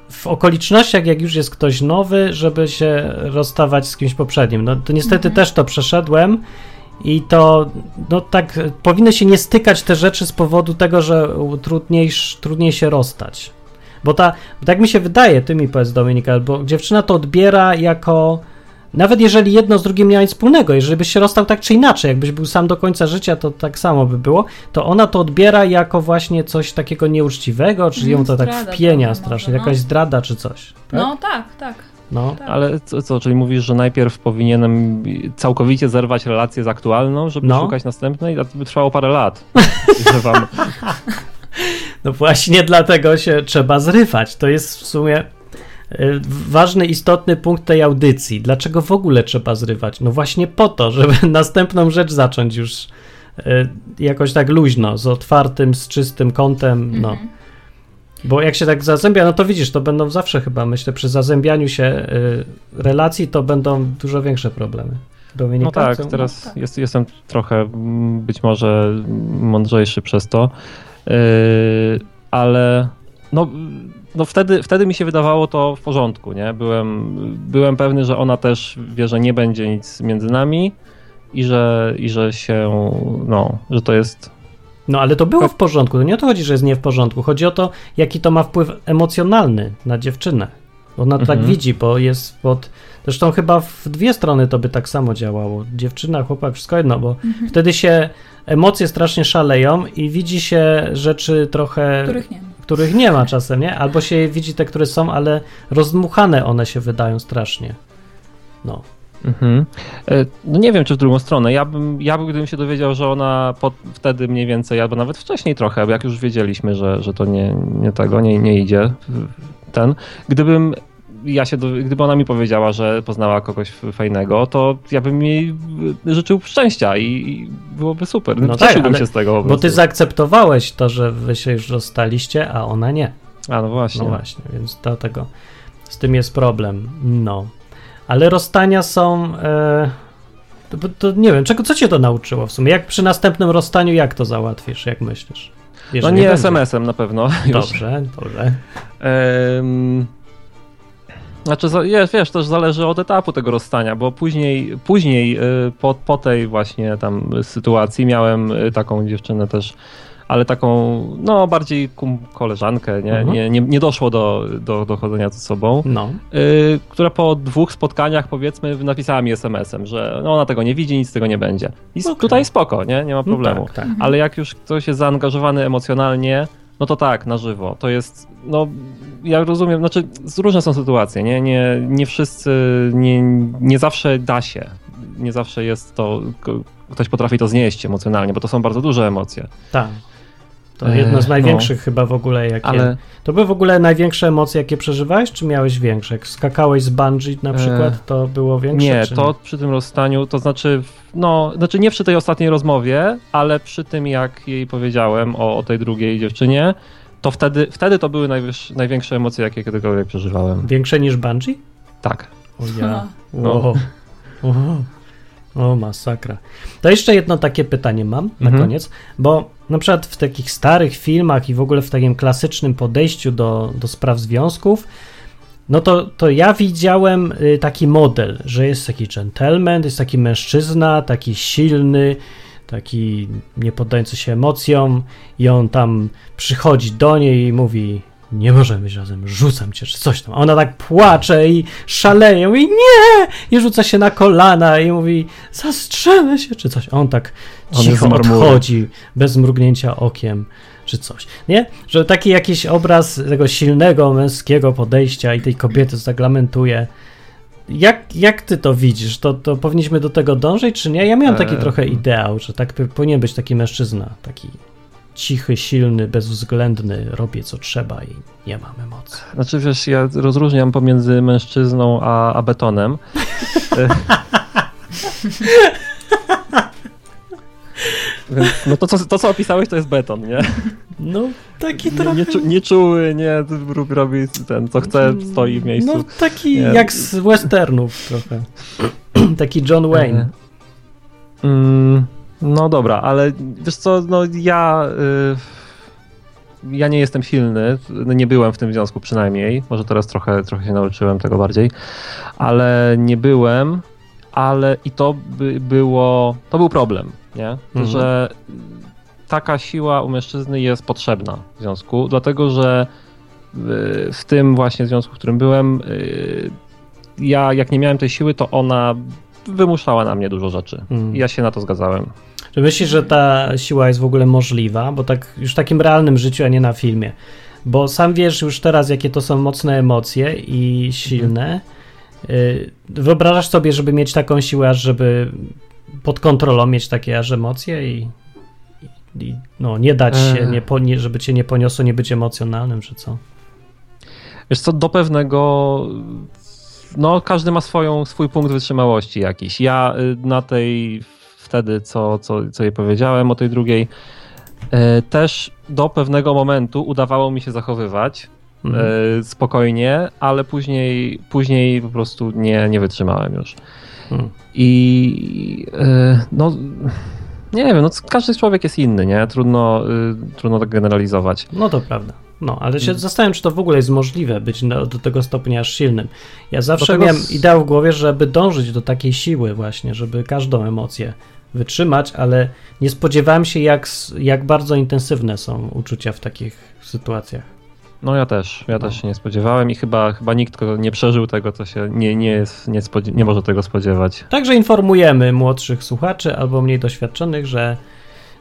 Speaker 4: w okolicznościach, jak już jest ktoś nowy, żeby się rozstawać z kimś poprzednim. No to niestety
Speaker 5: Mhm.
Speaker 4: też to przeszedłem i to no tak powinny się nie stykać te rzeczy z powodu tego, że trudniej, trudniej się rozstać. Bo ta, tak mi się wydaje, ty mi powiedz Dominika, bo dziewczyna to odbiera jako nawet jeżeli jedno z drugim nie ma nic wspólnego, jeżeli byś się rozstał tak czy inaczej, jakbyś był sam do końca życia, to tak samo by było, to ona to odbiera jako właśnie coś takiego nieuczciwego, czy ją to tak wpienia
Speaker 5: trochę
Speaker 4: strasznie,
Speaker 5: może, no.
Speaker 4: jakaś zdrada czy coś. Tak?
Speaker 5: No tak, tak.
Speaker 4: No.
Speaker 5: tak.
Speaker 2: Ale co, co, czyli mówisz, że najpierw powinienem całkowicie zerwać relację z aktualną, żeby
Speaker 4: No.
Speaker 2: szukać następnej? A to by trwało parę lat.
Speaker 4: No właśnie dlatego się trzeba zrywać. To jest w sumie ważny, istotny punkt tej audycji. Dlaczego w ogóle trzeba zrywać? No właśnie po to, żeby następną rzecz zacząć już y, jakoś tak luźno, z otwartym, z czystym kątem, no.
Speaker 5: Mhm.
Speaker 4: Bo jak się tak zazębia, no to widzisz, to będą zawsze chyba, myślę, przy zazębianiu się y, relacji to będą dużo większe problemy. Dominika?
Speaker 2: No tak,
Speaker 4: Co?
Speaker 2: teraz
Speaker 5: tak.
Speaker 2: Jest, jestem trochę mm, być może mądrzejszy przez to, yy, ale no, no wtedy, wtedy mi się wydawało to w porządku, nie? Byłem, byłem pewny, że ona też wie, że nie będzie nic między nami i że, i że się, no, że to jest
Speaker 4: No ale to było w porządku. To nie o to chodzi, że jest nie w porządku. Chodzi o to, jaki to ma wpływ emocjonalny na dziewczynę. Ona to tak
Speaker 2: Mhm.
Speaker 4: widzi, bo jest pod. Zresztą chyba w dwie strony to by tak samo działało. Dziewczyna, chłopak, wszystko jedno, bo wtedy się emocje strasznie szaleją i widzi się rzeczy trochę,
Speaker 5: Których nie ma.
Speaker 4: Których nie ma czasem, nie? Albo się widzi te, które są, ale rozdmuchane one się wydają strasznie. No.
Speaker 2: Mhm. E, No nie wiem, czy w drugą stronę. Ja bym, ja bym gdybym się dowiedział, że ona pod, wtedy mniej więcej, albo nawet wcześniej trochę, jak już wiedzieliśmy, że, że to nie, nie tego, nie, nie idzie ten. Gdybym ja się, gdyby ona mi powiedziała, że poznała kogoś fajnego, to ja bym jej życzył szczęścia i, byłoby super.
Speaker 4: No
Speaker 2: No
Speaker 4: tak,
Speaker 2: Cieszyłbym
Speaker 4: ale-
Speaker 2: się z tego.
Speaker 4: Bo ty zaakceptowałeś to, że wy się już rozstaliście, a ona nie.
Speaker 2: A no właśnie.
Speaker 4: No właśnie, więc dlatego z tym jest problem. No. Ale rozstania są. E, to, to nie wiem, czego, co cię to nauczyło w sumie? Jak przy następnym rozstaniu, jak to załatwisz, jak myślisz?
Speaker 2: No
Speaker 4: Jeżeli
Speaker 2: nie
Speaker 4: będzie.
Speaker 2: SMS-em na pewno. Już.
Speaker 4: Dobrze, dobrze.
Speaker 2: Znaczy, jest, wiesz, też zależy od etapu tego rozstania, bo później, później y, po, po tej właśnie tam sytuacji miałem y, taką dziewczynę też, ale taką, no bardziej koleżankę, nie,
Speaker 4: Mhm.
Speaker 2: nie, nie, nie doszło do, do, do chodzenia ze sobą,
Speaker 4: No.
Speaker 2: y, która po dwóch spotkaniach powiedzmy napisała mi SMS-em, że no, ona tego nie widzi, nic z tego nie będzie. I
Speaker 4: Okej.
Speaker 2: tutaj spoko, nie, nie ma problemu.
Speaker 4: No tak, tak.
Speaker 2: Ale jak już ktoś jest zaangażowany emocjonalnie, no to tak, na żywo. To jest, no, ja rozumiem, znaczy, różne są sytuacje, nie? Nie, nie wszyscy, nie, nie zawsze da się. Nie zawsze jest to, ktoś potrafi to znieść emocjonalnie, bo to są bardzo duże emocje.
Speaker 4: tak. To
Speaker 2: E,
Speaker 4: jedno z
Speaker 2: no.
Speaker 4: największych chyba w ogóle, jakie...
Speaker 2: Ale
Speaker 4: To były w ogóle największe emocje, jakie przeżywałeś, czy miałeś większe? Jak skakałeś z bungee na przykład, to było większe?
Speaker 2: E, nie,
Speaker 4: czy
Speaker 2: to przy tym rozstaniu, to znaczy, no, znaczy nie przy tej ostatniej rozmowie, ale przy tym, jak jej powiedziałem o, o tej drugiej dziewczynie, to wtedy, wtedy to były najwyż, największe emocje, jakie kiedykolwiek przeżywałem.
Speaker 4: Większe niż bungee?
Speaker 2: Tak.
Speaker 4: O ja.
Speaker 5: Ha.
Speaker 4: Wow. O. o, masakra. To jeszcze jedno takie pytanie mam na
Speaker 2: Mhm.
Speaker 4: koniec, bo na przykład w takich starych filmach i w ogóle w takim klasycznym podejściu do, do spraw związków, no to, to ja widziałem y, taki model, że jest taki gentleman, jest taki mężczyzna, taki silny, taki nie poddający się emocjom i on tam przychodzi do niej i mówi nie możemy być razem, rzucam cię, czy coś tam. A ona tak płacze i szaleje, i nie! I rzuca się na kolana i mówi zastrzelę się, czy coś. A on tak
Speaker 2: On
Speaker 4: cicho odchodzi, bez mrugnięcia okiem, czy coś. Nie? Że taki jakiś obraz tego silnego męskiego podejścia i tej kobiety zaglamentuje. Jak, jak ty to widzisz? To, to powinniśmy do tego dążyć, czy nie? Ja miałem taki
Speaker 2: Eee.
Speaker 4: trochę ideał, że tak powinien być taki mężczyzna, taki cichy, silny, bezwzględny, robię co trzeba i nie mam emocji.
Speaker 2: Znaczy wiesz, ja rozróżniam pomiędzy mężczyzną a, a betonem. Więc no to, co, to, co opisałeś, to jest beton, nie?
Speaker 4: No, taki
Speaker 2: Nie,
Speaker 4: trochę...
Speaker 2: nie, czu, nie czuły, nie, robi, ten, co chce, stoi w miejscu.
Speaker 4: No, taki
Speaker 2: Nie.
Speaker 4: jak z westernów trochę. taki John Wayne.
Speaker 2: Mm, no dobra, ale wiesz co, no ja... Y, ja nie jestem silny, no nie byłem w tym związku przynajmniej, może teraz trochę, trochę się nauczyłem tego bardziej, ale nie byłem, ale i to by było, to był problem, nie?
Speaker 4: Mhm.
Speaker 2: Że taka siła u mężczyzny jest potrzebna w związku, dlatego że y, w tym właśnie związku, w którym byłem, y, ja jak nie miałem tej siły, to ona wymuszała na mnie dużo rzeczy.
Speaker 4: Mm.
Speaker 2: I ja się na to zgadzałem.
Speaker 4: Czy myślisz, że ta siła jest w ogóle możliwa? Bo tak już w takim realnym życiu, a nie na filmie. Bo sam wiesz już teraz, jakie to są mocne emocje i silne. Y, Wyobrażasz sobie, żeby mieć taką siłę, aż żeby pod kontrolą mieć takie aż emocje i, i, no, nie dać się, nie, po- nie, żeby cię nie poniosło, nie być emocjonalnym, czy co?
Speaker 2: Wiesz co, do pewnego. No, każdy ma swoją, swój punkt wytrzymałości jakiś. Ja y, na tej wtedy, co, co, co jej powiedziałem o tej drugiej, y, też do pewnego momentu udawało mi się zachowywać
Speaker 4: Mhm.
Speaker 2: y, spokojnie, ale później, później po prostu nie, nie wytrzymałem już.
Speaker 4: Hmm.
Speaker 2: I e, no, nie wiem, no każdy człowiek jest inny, nie? Trudno, y, trudno tak generalizować.
Speaker 4: No to prawda. No, ale się
Speaker 2: Mm.
Speaker 4: zastanawiam, czy to w ogóle jest możliwe być na, do tego stopnia aż silnym. Ja zawsze
Speaker 2: tego
Speaker 4: miałem ideał w głowie, żeby dążyć do takiej siły właśnie, żeby każdą emocję wytrzymać, ale nie spodziewałem się, jak, jak bardzo intensywne są uczucia w takich sytuacjach.
Speaker 2: No ja też, ja
Speaker 4: No.
Speaker 2: też się nie spodziewałem i chyba, chyba nikt kto nie przeżył tego, co się nie, nie, jest, nie, nie może tego spodziewać.
Speaker 4: Także informujemy młodszych słuchaczy albo mniej doświadczonych, że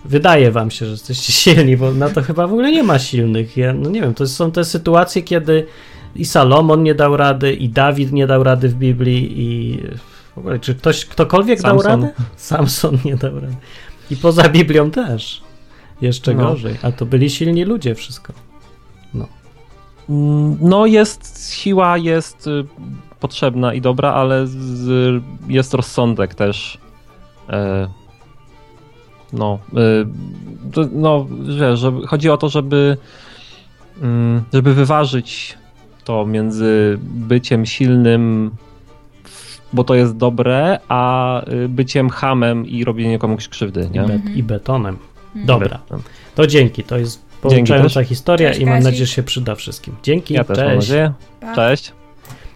Speaker 4: wydaje wam się, że jesteście silni, bo na to chyba w ogóle nie ma silnych. Ja, no nie wiem, to są te sytuacje, kiedy i Salomon nie dał rady, i Dawid nie dał rady w Biblii, i w ogóle, czy ktoś, ktokolwiek dał
Speaker 2: Samson.
Speaker 4: radę? Samson nie dał rady. I poza Biblią też. Jeszcze
Speaker 2: No.
Speaker 4: gorzej. A to byli silni ludzie, wszystko.
Speaker 2: Mm, No jest, siła jest y, potrzebna i dobra, ale z, jest rozsądek też. E, no, to, no, wiesz, żeby, chodzi o to, żeby, mm, żeby wyważyć to między byciem silnym, bo to jest dobre, a y, byciem hamem i robieniem komuś krzywdy,
Speaker 4: I,
Speaker 2: nie?
Speaker 4: bet, I betonem.
Speaker 5: Mhm.
Speaker 4: Dobra. To dzięki. To jest pouczająca historia
Speaker 5: Cześć,
Speaker 4: i mam
Speaker 5: Kazik.
Speaker 4: nadzieję, że się przyda wszystkim. Dzięki.
Speaker 2: Ja też mam
Speaker 4: Cześć.
Speaker 2: Cześć.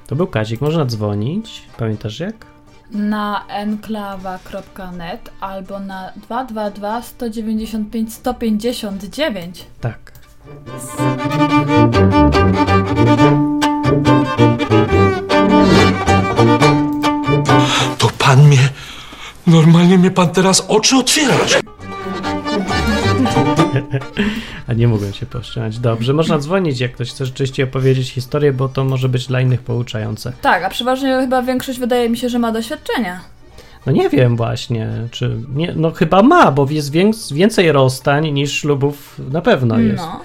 Speaker 4: To był Kazik, można dzwonić. Pamiętasz jak?
Speaker 5: Na enklawa.net albo na 222 195 159.
Speaker 4: Tak.
Speaker 1: Normalnie mnie pan teraz oczy otwierasz.
Speaker 4: A nie mogłem się powstrzymać. Dobrze, można dzwonić, jak ktoś chce rzeczywiście opowiedzieć historię, bo to może być dla innych pouczające.
Speaker 5: Tak, a przeważnie chyba większość wydaje mi się, że ma doświadczenia.
Speaker 4: No nie wiem właśnie, czy... Nie, no chyba ma, bo jest wię- więcej rozstań niż ślubów na pewno jest.
Speaker 5: No.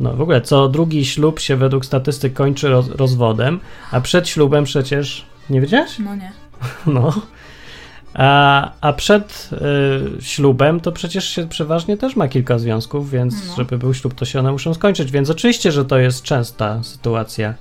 Speaker 4: No w ogóle co drugi ślub się według statystyk kończy roz- rozwodem, a przed ślubem przecież... Nie wiedziałeś?
Speaker 5: No nie.
Speaker 4: No. A, a przed y, ślubem to przecież się przeważnie też ma kilka związków, więc
Speaker 5: No.
Speaker 4: żeby był ślub, to się one muszą skończyć. Więc oczywiście, że to jest częsta sytuacja.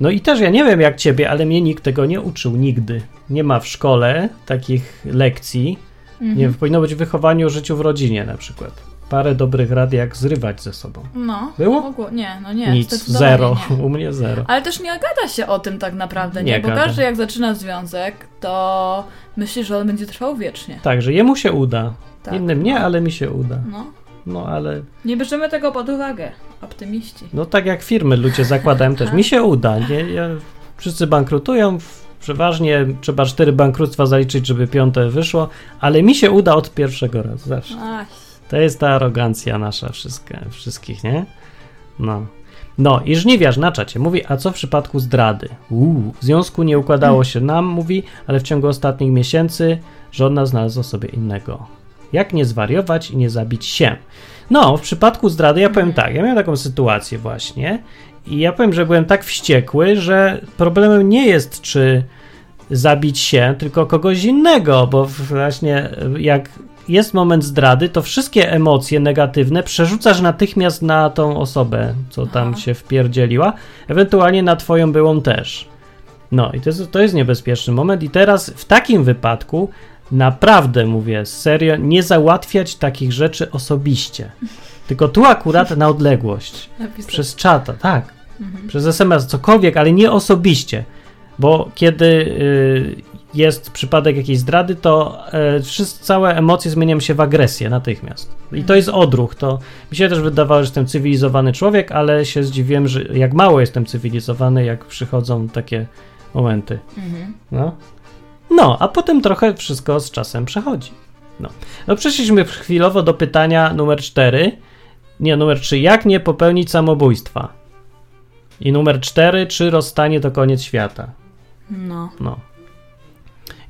Speaker 4: No i też ja nie wiem jak ciebie, ale mnie nikt tego nie uczył nigdy. Nie ma w szkole takich lekcji.
Speaker 5: Mhm.
Speaker 4: Nie powinno być w wychowaniu o życiu w rodzinie na przykład. Parę dobrych rad, jak zrywać ze sobą.
Speaker 5: No.
Speaker 4: Było?
Speaker 5: Mogło- Nie, no nie.
Speaker 4: Nic, zero.
Speaker 5: Nie.
Speaker 4: U mnie zero.
Speaker 5: Ale też nie gada się o tym tak naprawdę, nie?
Speaker 4: Nie
Speaker 5: Bo
Speaker 4: gada.
Speaker 5: każdy jak zaczyna związek, to myśli, że on będzie trwał wiecznie.
Speaker 4: Także jemu się uda.
Speaker 5: Tak,
Speaker 4: Innym nie,
Speaker 5: no.
Speaker 4: ale mi się uda.
Speaker 5: No.
Speaker 4: No ale
Speaker 5: Nie bierzemy tego pod uwagę. Optymiści.
Speaker 4: No tak jak firmy ludzie zakładają też. Mi się uda. Nie? Ja, wszyscy bankrutują. Przeważnie trzeba cztery bankructwa zaliczyć, żeby piąte wyszło, ale mi się uda od pierwszego razu zawsze.
Speaker 5: Ach,
Speaker 4: To jest ta arogancja nasza wszystkie, wszystkich, nie? No. No i żniwiarz na czacie mówi, a co w przypadku zdrady? Uuu, w związku nie układało się nam, mówi, ale w ciągu ostatnich miesięcy żona znalazła sobie innego. Jak nie zwariować i nie zabić się? No, w przypadku zdrady ja powiem tak, ja miałem taką sytuację właśnie i ja powiem, że byłem tak wściekły, że problemem nie jest, czy zabić się, tylko kogoś innego, bo właśnie jak jest moment zdrady, to wszystkie emocje negatywne przerzucasz natychmiast na tą osobę, co tam
Speaker 5: Aha.
Speaker 4: się wpierdzieliła, ewentualnie na twoją byłą też. No i to jest, to jest niebezpieczny moment i teraz w takim wypadku naprawdę mówię serio, nie załatwiać takich rzeczy osobiście. Tylko tu akurat na odległość.
Speaker 5: napisać.
Speaker 4: Przez czata, tak.
Speaker 5: Mhm.
Speaker 4: Przez SMS, cokolwiek, ale nie osobiście. Bo kiedy y, jest przypadek jakiejś zdrady, to y, wszyscy, całe emocje zmieniają się w agresję natychmiast. I to jest odruch. To mi się też wydawało, że jestem cywilizowany człowiek, ale się zdziwiłem, że jak mało jestem cywilizowany, jak przychodzą takie momenty.
Speaker 5: Mhm.
Speaker 4: No. No, a potem trochę wszystko z czasem przechodzi. No. no przeszliśmy chwilowo do pytania numer 4. Nie, numer 3. Jak nie popełnić samobójstwa? I numer 4. Czy rozstanie to koniec świata?
Speaker 5: No.
Speaker 4: No.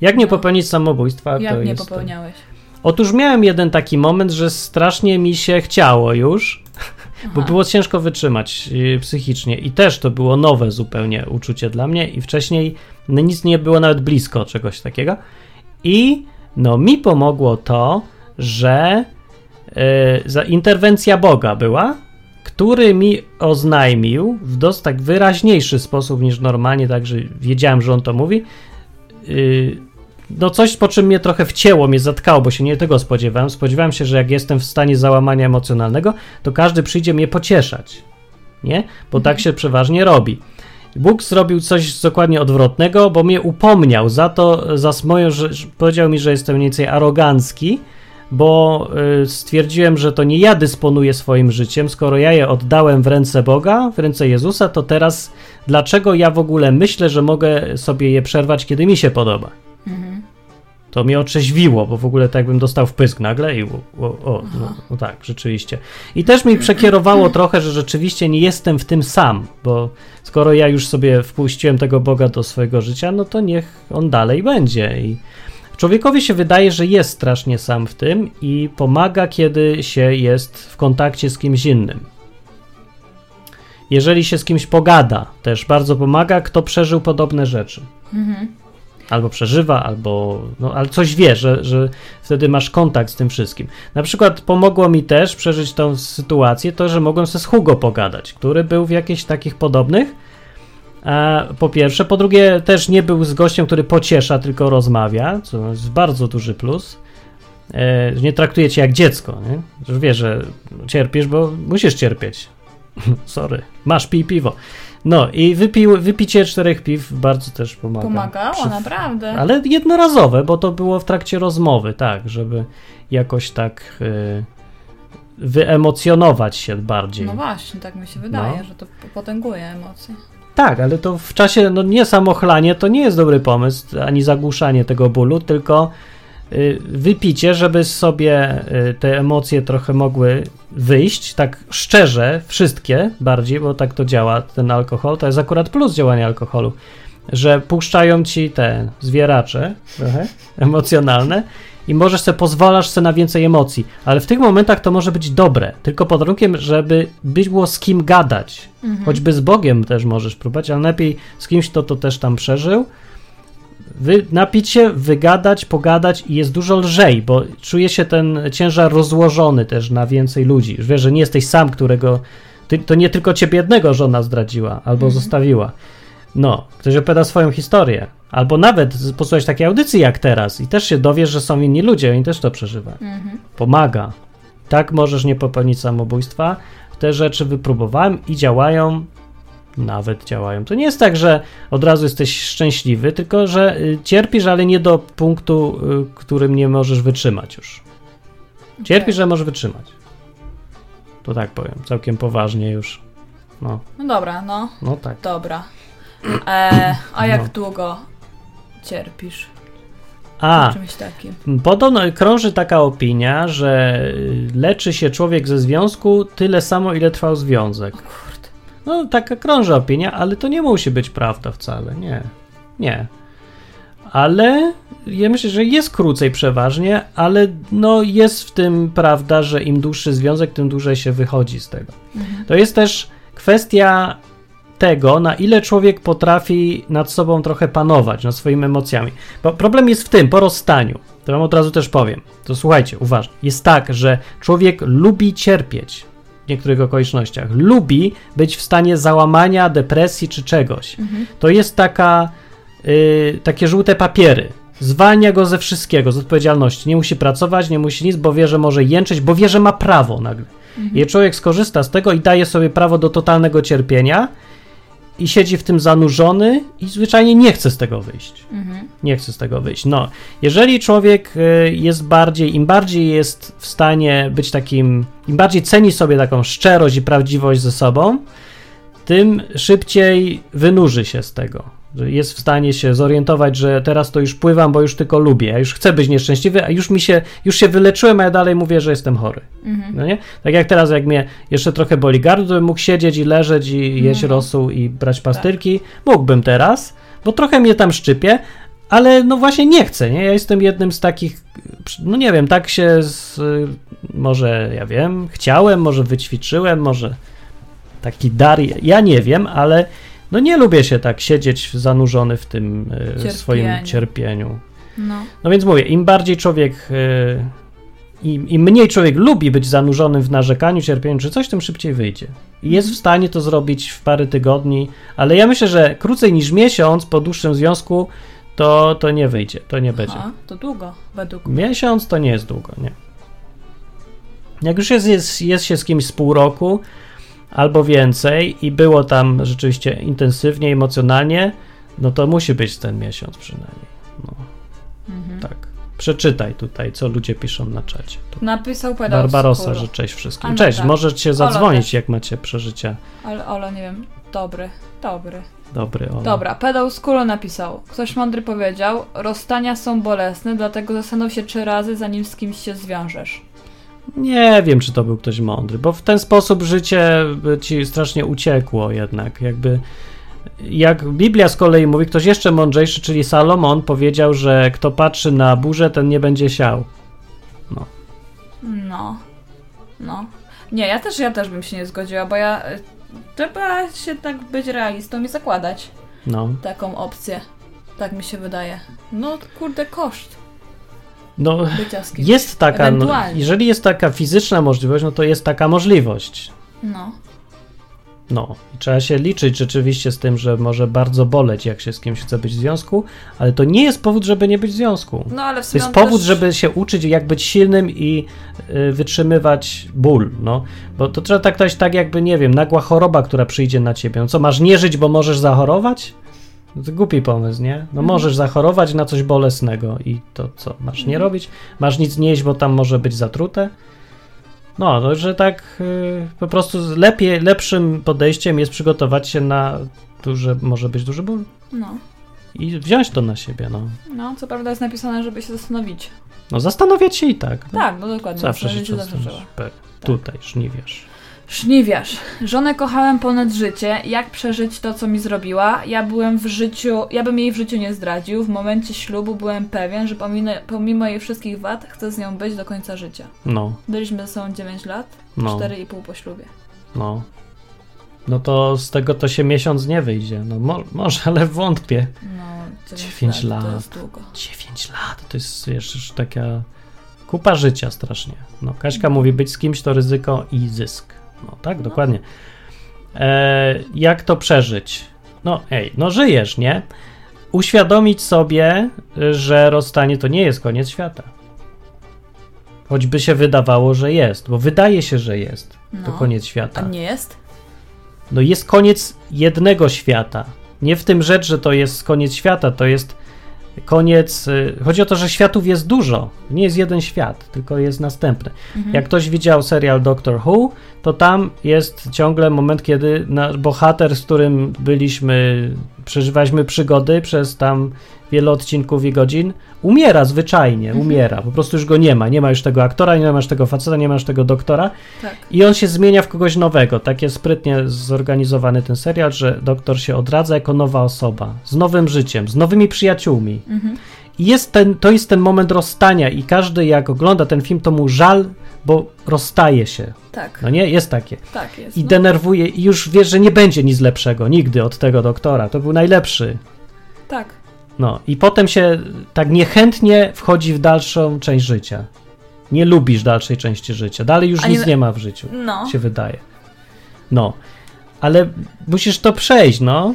Speaker 4: Jak nie popełnić samobójstwa? to
Speaker 5: Jak nie popełniałeś?
Speaker 4: Otóż miałem jeden taki moment, że strasznie mi się chciało już, bo
Speaker 5: Aha.
Speaker 4: było ciężko wytrzymać yy, psychicznie i też to było nowe zupełnie uczucie dla mnie i wcześniej no, nic nie było nawet blisko czegoś takiego i no mi pomogło to, że yy, interwencja Boga była, który mi oznajmił w dość tak wyraźniejszy sposób niż normalnie, także wiedziałem, że on to mówi, no coś, po czym mnie trochę wcięło, mnie zatkało, bo się nie tego spodziewałem. Spodziewałem się, że jak jestem w stanie załamania emocjonalnego, to każdy przyjdzie mnie pocieszać. Nie? Bo tak się przeważnie robi. Bóg zrobił coś dokładnie odwrotnego, bo mnie upomniał za to, za moją, że, że powiedział mi, że jestem mniej więcej arogancki, bo y, stwierdziłem, że to nie ja dysponuję swoim życiem, skoro ja je oddałem w ręce Boga, w ręce Jezusa, to teraz dlaczego ja w ogóle myślę, że mogę sobie je przerwać, kiedy mi się podoba? To mnie otrzeźwiło, bo w ogóle tak jakbym dostał wpysk nagle i o, o, o no, no tak, rzeczywiście. I też mi przekierowało trochę, że rzeczywiście nie jestem w tym sam, bo skoro ja już sobie wpuściłem tego Boga do swojego życia, no to niech on dalej będzie. I człowiekowi się wydaje, że jest strasznie sam w tym i pomaga, kiedy się jest w kontakcie z kimś innym. Jeżeli się z kimś pogada, też bardzo pomaga, kto przeżył podobne rzeczy albo przeżywa, albo no, ale coś wie, że, że wtedy masz kontakt z tym wszystkim. Na przykład pomogło mi też przeżyć tą sytuację to, że mogłem sobie z Hugo pogadać, który był w jakichś takich podobnych. A, po pierwsze, po drugie też nie był z gościem, który pociesza, tylko rozmawia, co jest bardzo duży plus. E, nie traktuje cię jak dziecko, nie? Że wie, że cierpisz, bo musisz cierpieć. Sorry, masz pij piwo. No i wypił, wypicie czterech piw bardzo też pomaga.
Speaker 5: Pomagało,
Speaker 4: Przy-
Speaker 5: naprawdę.
Speaker 4: ale jednorazowe, bo to było w trakcie rozmowy, tak, żeby jakoś tak y, wyemocjonować się bardziej.
Speaker 5: No właśnie, tak mi się wydaje,
Speaker 4: No.
Speaker 5: że to potęguje emocje.
Speaker 4: Tak, ale to w czasie, no nie samochlanie to nie jest dobry pomysł, ani zagłuszanie tego bólu, tylko y, wypicie, żeby sobie y, te emocje trochę mogły wyjść, tak szczerze, wszystkie bardziej, bo tak to działa ten alkohol, to jest akurat plus działania alkoholu, że puszczają ci te zwieracze trochę emocjonalne i możesz sobie, pozwalasz sobie na więcej emocji, ale w tych momentach to może być dobre, tylko pod warunkiem, żeby było z kim gadać, choćby z Bogiem też możesz próbować, ale lepiej z kimś, kto to też tam przeżył, wy, napić się, wygadać, pogadać i jest dużo lżej, bo czuje się ten ciężar rozłożony też na więcej ludzi. Już wiesz, że nie jesteś sam, którego. Ty, to nie tylko ciebie jednego żona zdradziła albo zostawiła. No, ktoś opowiada swoją historię. Albo nawet posłuchać takiej audycji jak teraz i też się dowiesz, że są inni ludzie, oni też to przeżywają. Pomaga. Tak możesz nie popełnić samobójstwa. Te rzeczy wypróbowałem i działają nawet działają. To nie jest tak, że od razu jesteś szczęśliwy, tylko że y, cierpisz, ale nie do punktu, y, którym nie możesz wytrzymać już. Cierpisz, że możesz wytrzymać. To tak powiem, całkiem poważnie już. No,
Speaker 5: No dobra, no,
Speaker 4: no tak.
Speaker 5: dobra. E, a jak
Speaker 4: No.
Speaker 5: długo cierpisz
Speaker 4: A? Podobno krąży taka opinia, że y, leczy się człowiek ze związku tyle samo, ile trwał związek.
Speaker 5: Kurde.
Speaker 4: No, taka krąży opinia, ale to nie musi być prawda wcale. Nie. Nie. Ale ja myślę, że jest krócej przeważnie, ale no jest w tym prawda, że im dłuższy związek, tym dłużej się wychodzi z tego. To jest też kwestia tego, na ile człowiek potrafi nad sobą trochę panować, nad swoimi emocjami. Bo problem jest w tym, po rozstaniu, to wam od razu też powiem, to słuchajcie, uważnie, jest tak, że człowiek lubi cierpieć w niektórych okolicznościach, lubi być w stanie załamania, depresji czy czegoś. To jest taka, y, takie żółte papiery. Zwalnia go ze wszystkiego, z odpowiedzialności. Nie musi pracować, nie musi nic, bo wie, że może jęczeć, bo wie, że ma prawo nagle. I człowiek skorzysta z tego i daje sobie prawo do totalnego cierpienia i siedzi w tym zanurzony i zwyczajnie nie chce z tego wyjść. Nie chce z tego wyjść. No, jeżeli człowiek y, jest bardziej, im bardziej jest w stanie być takim, im bardziej ceni sobie taką szczerość i prawdziwość ze sobą, tym szybciej wynurzy się z tego. Że jest w stanie się zorientować, że teraz to już pływam, bo już tylko lubię, a już chcę być nieszczęśliwy, a już mi się, już się wyleczyłem, a ja dalej mówię, że jestem chory. No nie? Tak jak teraz, jak mnie jeszcze trochę boli gardło, bym mógł siedzieć i leżeć i jeść rosół i brać pastyrki. Mógłbym teraz, bo trochę mnie tam szczypie, ale no właśnie nie chcę, nie? Ja jestem jednym z takich, no nie wiem, tak się z, może, ja wiem, chciałem, może wyćwiczyłem, może taki dar, ja nie wiem, ale no nie lubię się tak siedzieć zanurzony w tym e,
Speaker 5: Cierpieniu.
Speaker 4: swoim cierpieniu.
Speaker 5: No.
Speaker 4: No więc mówię, im bardziej człowiek, e, im, im mniej człowiek lubi być zanurzonym w narzekaniu, cierpieniu czy coś, tym szybciej wyjdzie. I jest w stanie to zrobić w parę tygodni, ale ja myślę, że krócej niż miesiąc po dłuższym związku to, to nie wyjdzie, to nie będzie.
Speaker 5: A, to długo, według mnie.
Speaker 4: Miesiąc to nie jest długo, nie. Jak już jest, jest, jest się z kimś z pół roku albo więcej i było tam rzeczywiście intensywnie, emocjonalnie, no to musi być ten miesiąc przynajmniej. No,
Speaker 5: Mhm.
Speaker 4: tak. Przeczytaj tutaj, co ludzie piszą na czacie.
Speaker 5: Napisał pedał
Speaker 4: Barbarosa, że cześć wszystkim.
Speaker 5: A no
Speaker 4: Cześć,
Speaker 5: tak.
Speaker 4: możecie zadzwonić,
Speaker 5: też.
Speaker 4: jak macie przeżycia.
Speaker 5: Ale Ola, nie wiem, dobry, dobry.
Speaker 4: Dobry, o.
Speaker 5: Dobra, pedał z kulo napisał. Ktoś mądry powiedział, rozstania są bolesne, dlatego zastanów się trzy razy, zanim z kimś się zwiążesz.
Speaker 4: Nie wiem, czy to był ktoś mądry, bo w ten sposób życie ci strasznie uciekło jednak. Jakby jak Biblia z kolei mówi, ktoś jeszcze mądrzejszy, czyli Salomon, powiedział, że kto patrzy na burzę, ten nie będzie siał.
Speaker 5: No. No. Nie, ja też, ja też bym się nie zgodziła, bo ja... y, Trzeba się tak być realistą i zakładać
Speaker 4: No.
Speaker 5: taką opcję. Tak mi się wydaje. No, kurde, koszt
Speaker 4: No,
Speaker 5: bycia z kimś.
Speaker 4: jest taka, no, jeżeli jest taka fizyczna możliwość, no to jest taka możliwość.
Speaker 5: No.
Speaker 4: No, i trzeba się liczyć rzeczywiście z tym, że może bardzo boleć, jak się z kimś chce być w związku, ale to nie jest powód, żeby nie być w związku.
Speaker 5: No, ale w
Speaker 4: To jest powód,
Speaker 5: też...
Speaker 4: żeby się uczyć, jak być silnym i y, wytrzymywać ból, no. Bo to trzeba traktować tak, jakby, nie wiem, nagła choroba, która przyjdzie na ciebie. No co, masz nie żyć, bo możesz zachorować? No to głupi pomysł, nie? No
Speaker 5: Mhm.
Speaker 4: możesz zachorować na coś bolesnego i to co, masz nie
Speaker 5: Mhm.
Speaker 4: robić? Masz nic nie jeść, bo tam może być zatrute? No, to, że tak y, po prostu lepiej, lepszym podejściem jest przygotować się na duże, może być duży ból
Speaker 5: No.
Speaker 4: i wziąć to na siebie, no.
Speaker 5: No, co prawda jest napisane, żeby się zastanowić.
Speaker 4: No zastanawiać się i tak. No.
Speaker 5: Tak, no dokładnie.
Speaker 4: Zawsze się
Speaker 5: zastanowić zawsze
Speaker 4: zastanawiasz.
Speaker 5: trzeba. Szniwiarz. Żonę kochałem ponad życie. Jak przeżyć to, co mi zrobiła? Ja byłem w życiu, ja bym jej w życiu nie zdradził. W momencie ślubu byłem pewien, że pomimo, pomimo jej wszystkich wad chcę z nią być do końca życia.
Speaker 4: No,
Speaker 5: Byliśmy ze sobą 9 lat,
Speaker 4: no,
Speaker 5: 4,5 po ślubie.
Speaker 4: no. No to z tego to się miesiąc nie wyjdzie. No mo- może, ale wątpię.
Speaker 5: No, 9,
Speaker 4: Dziewięć
Speaker 5: lat, To jest długo.
Speaker 4: 9 lat to jest już taka kupa życia strasznie. No, Kaśka mówi, być z kimś to ryzyko i zysk. No tak, dokładnie. E, jak to przeżyć? No ej, no żyjesz, nie? Uświadomić sobie, że rozstanie to nie jest koniec świata. Choćby się wydawało, że jest, bo wydaje się, że jest. To
Speaker 5: No.
Speaker 4: koniec
Speaker 5: A
Speaker 4: świata.
Speaker 5: nie jest?
Speaker 4: No jest koniec jednego świata. Nie w tym rzecz, że to jest koniec świata, to jest koniec. y, Chodzi o to, że światów jest dużo. Nie jest jeden świat, tylko jest następny.
Speaker 5: Mhm.
Speaker 4: Jak ktoś widział serial Doctor Who, to tam jest ciągle moment, kiedy nasz bohater, z którym byliśmy, przeżywaliśmy przygody przez tam wiele odcinków i godzin, umiera zwyczajnie,
Speaker 5: Mhm.
Speaker 4: umiera. Po prostu już go nie ma. Nie ma już tego aktora, nie ma już tego faceta, nie ma już tego doktora.
Speaker 5: Tak.
Speaker 4: I on się zmienia w kogoś nowego. Tak jest sprytnie zorganizowany ten serial, że doktor się odradza jako nowa osoba, z nowym życiem, z nowymi przyjaciółmi.
Speaker 5: Mhm.
Speaker 4: I jest ten, to jest ten moment rozstania, i każdy, jak ogląda ten film, to mu żal, bo rozstaje się.
Speaker 5: Tak,
Speaker 4: No nie, jest takie.
Speaker 5: tak jest.
Speaker 4: I
Speaker 5: no.
Speaker 4: denerwuje, i już wiesz, że nie będzie nic lepszego nigdy od tego doktora. To był najlepszy.
Speaker 5: Tak.
Speaker 4: No, i potem się tak niechętnie wchodzi w dalszą część życia. Nie lubisz dalszej części życia. Dalej już
Speaker 5: nie-
Speaker 4: nic nie ma w życiu
Speaker 5: No.
Speaker 4: się wydaje. No, ale musisz to przejść, no.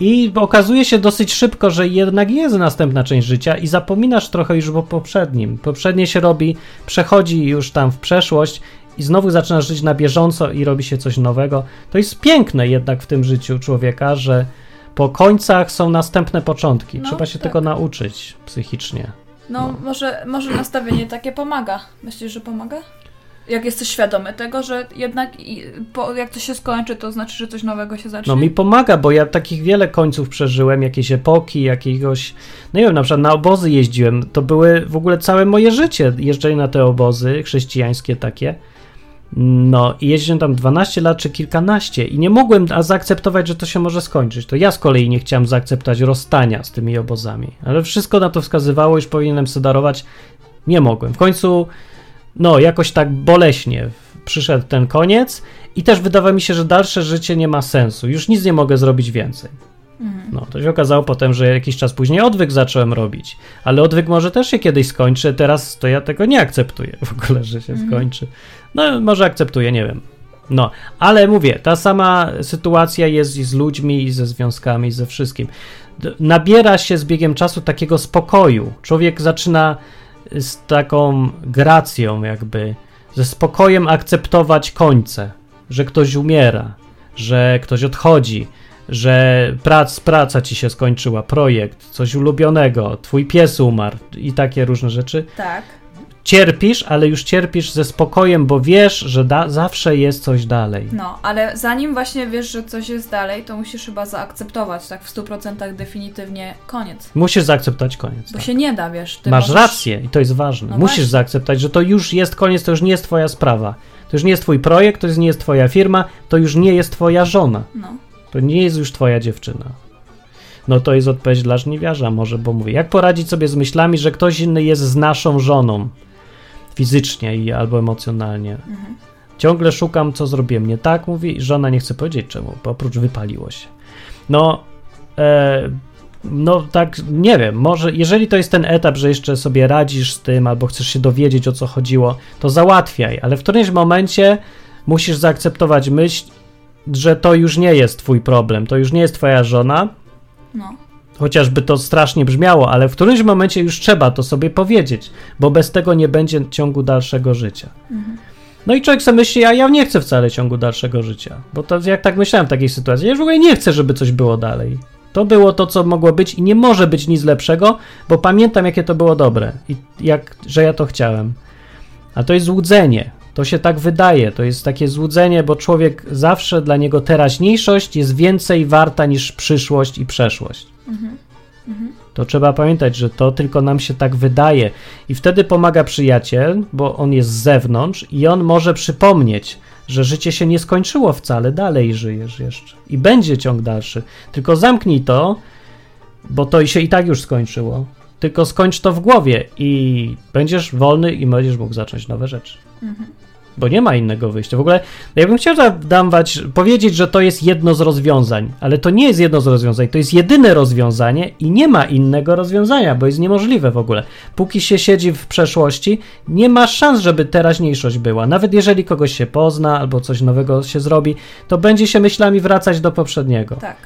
Speaker 4: I okazuje się dosyć szybko, że jednak jest następna część życia i zapominasz trochę już o poprzednim. Poprzednie się robi, przechodzi już tam w przeszłość i znowu zaczynasz żyć na bieżąco i robi się coś nowego. To jest piękne jednak w tym życiu człowieka, że po końcach są następne początki.
Speaker 5: No,
Speaker 4: Trzeba się
Speaker 5: tak.
Speaker 4: tego nauczyć psychicznie.
Speaker 5: No, Może, może nastawienie takie pomaga. Myślisz, że pomaga? Jak jesteś świadomy tego, że jednak i, po, jak to się skończy, to znaczy, że coś nowego się zacznie?
Speaker 4: No mi pomaga, bo ja takich wiele końców przeżyłem, jakieś epoki, jakiegoś, no nie wiem, na przykład na obozy jeździłem, to były w ogóle całe moje życie, jeżdżenie na te obozy chrześcijańskie takie, no i jeździłem tam 12 lat czy kilkanaście i nie mogłem zaakceptować, że to się może skończyć, to ja z kolei nie chciałem zaakceptować rozstania z tymi obozami, ale wszystko na to wskazywało, już powinienem sobie darować, nie mogłem, w końcu, no jakoś tak boleśnie przyszedł ten koniec i też wydawało mi się, że dalsze życie nie ma sensu. Już nic nie mogę zrobić więcej.
Speaker 5: Mhm.
Speaker 4: No, to się okazało potem, że jakiś czas później odwyk zacząłem robić. Ale odwyk może też się kiedyś skończy, teraz to ja tego nie akceptuję w ogóle, że się
Speaker 5: Mhm.
Speaker 4: skończy. No, może akceptuję, nie wiem. No, ale mówię, ta sama sytuacja jest i z ludźmi, i ze związkami, i ze wszystkim. Nabiera się z biegiem czasu takiego spokoju. Człowiek zaczyna z taką gracją, jakby, ze spokojem akceptować końce, że ktoś umiera, że ktoś odchodzi, że prac, praca ci się skończyła, projekt, coś ulubionego, twój pies umarł i takie różne rzeczy
Speaker 5: Tak.
Speaker 4: Cierpisz, ale już cierpisz ze spokojem, bo wiesz, że da- zawsze jest coś dalej.
Speaker 5: No, ale zanim właśnie wiesz, że coś jest dalej, to musisz chyba zaakceptować, tak w 100% definitywnie koniec.
Speaker 4: Musisz zaakceptować koniec.
Speaker 5: Bo
Speaker 4: tak.
Speaker 5: się nie da, wiesz.
Speaker 4: Masz
Speaker 5: możesz-
Speaker 4: rację i to jest ważne.
Speaker 5: No
Speaker 4: Musisz
Speaker 5: właśnie.
Speaker 4: zaakceptować, że to już jest koniec, to już nie jest twoja sprawa. To już nie jest twój projekt, to już nie jest twoja firma, to już nie jest twoja żona.
Speaker 5: No.
Speaker 4: To nie jest już twoja dziewczyna. No to jest odpowiedź dla żniwiarza może, bo mówię, jak poradzić sobie z myślami, że ktoś inny jest z naszą żoną fizycznie i albo emocjonalnie.
Speaker 5: Mhm.
Speaker 4: Ciągle szukam, co zrobiłem nie tak, mówi, i żona nie chce powiedzieć czemu, bo oprócz wypaliło się. No, e, no tak, nie wiem, może jeżeli to jest ten etap, że jeszcze sobie radzisz z tym, albo chcesz się dowiedzieć, o co chodziło, to załatwiaj, ale w którymś momencie musisz zaakceptować myśl, że to już nie jest twój problem, to już nie jest twoja żona,
Speaker 5: No.
Speaker 4: Chociażby to strasznie brzmiało, ale w którymś momencie już trzeba to sobie powiedzieć, bo bez tego nie będzie ciągu dalszego życia. No i człowiek sobie myśli, a ja nie chcę wcale ciągu dalszego życia, bo to jak tak myślałem w takiej sytuacji, ja w ogóle nie chcę, żeby coś było dalej. To było to, co mogło być i nie może być nic lepszego, bo pamiętam, jakie to było dobre i jak, że ja to chciałem. A to jest złudzenie. To się tak wydaje, to jest takie złudzenie, bo człowiek zawsze dla niego teraźniejszość jest więcej warta niż przyszłość i przeszłość. To trzeba pamiętać, że to tylko nam się tak wydaje. I wtedy pomaga przyjaciel, bo on jest z zewnątrz i on może przypomnieć, że życie się nie skończyło wcale, dalej żyjesz jeszcze. I będzie ciąg dalszy. Tylko zamknij to, bo to się i tak już skończyło. Tylko skończ to w głowie i będziesz wolny i będziesz mógł zacząć nowe rzeczy. Bo nie ma innego wyjścia. W ogóle ja bym chciał dawać, powiedzieć, że to jest jedno z rozwiązań, ale to nie jest jedno z rozwiązań, to jest jedyne rozwiązanie i nie ma innego rozwiązania, bo jest niemożliwe w ogóle. Póki się siedzi w przeszłości, nie ma szans, żeby teraźniejszość była. Nawet jeżeli kogoś się pozna albo coś nowego się zrobi, to będzie się myślami wracać do poprzedniego.
Speaker 5: Tak.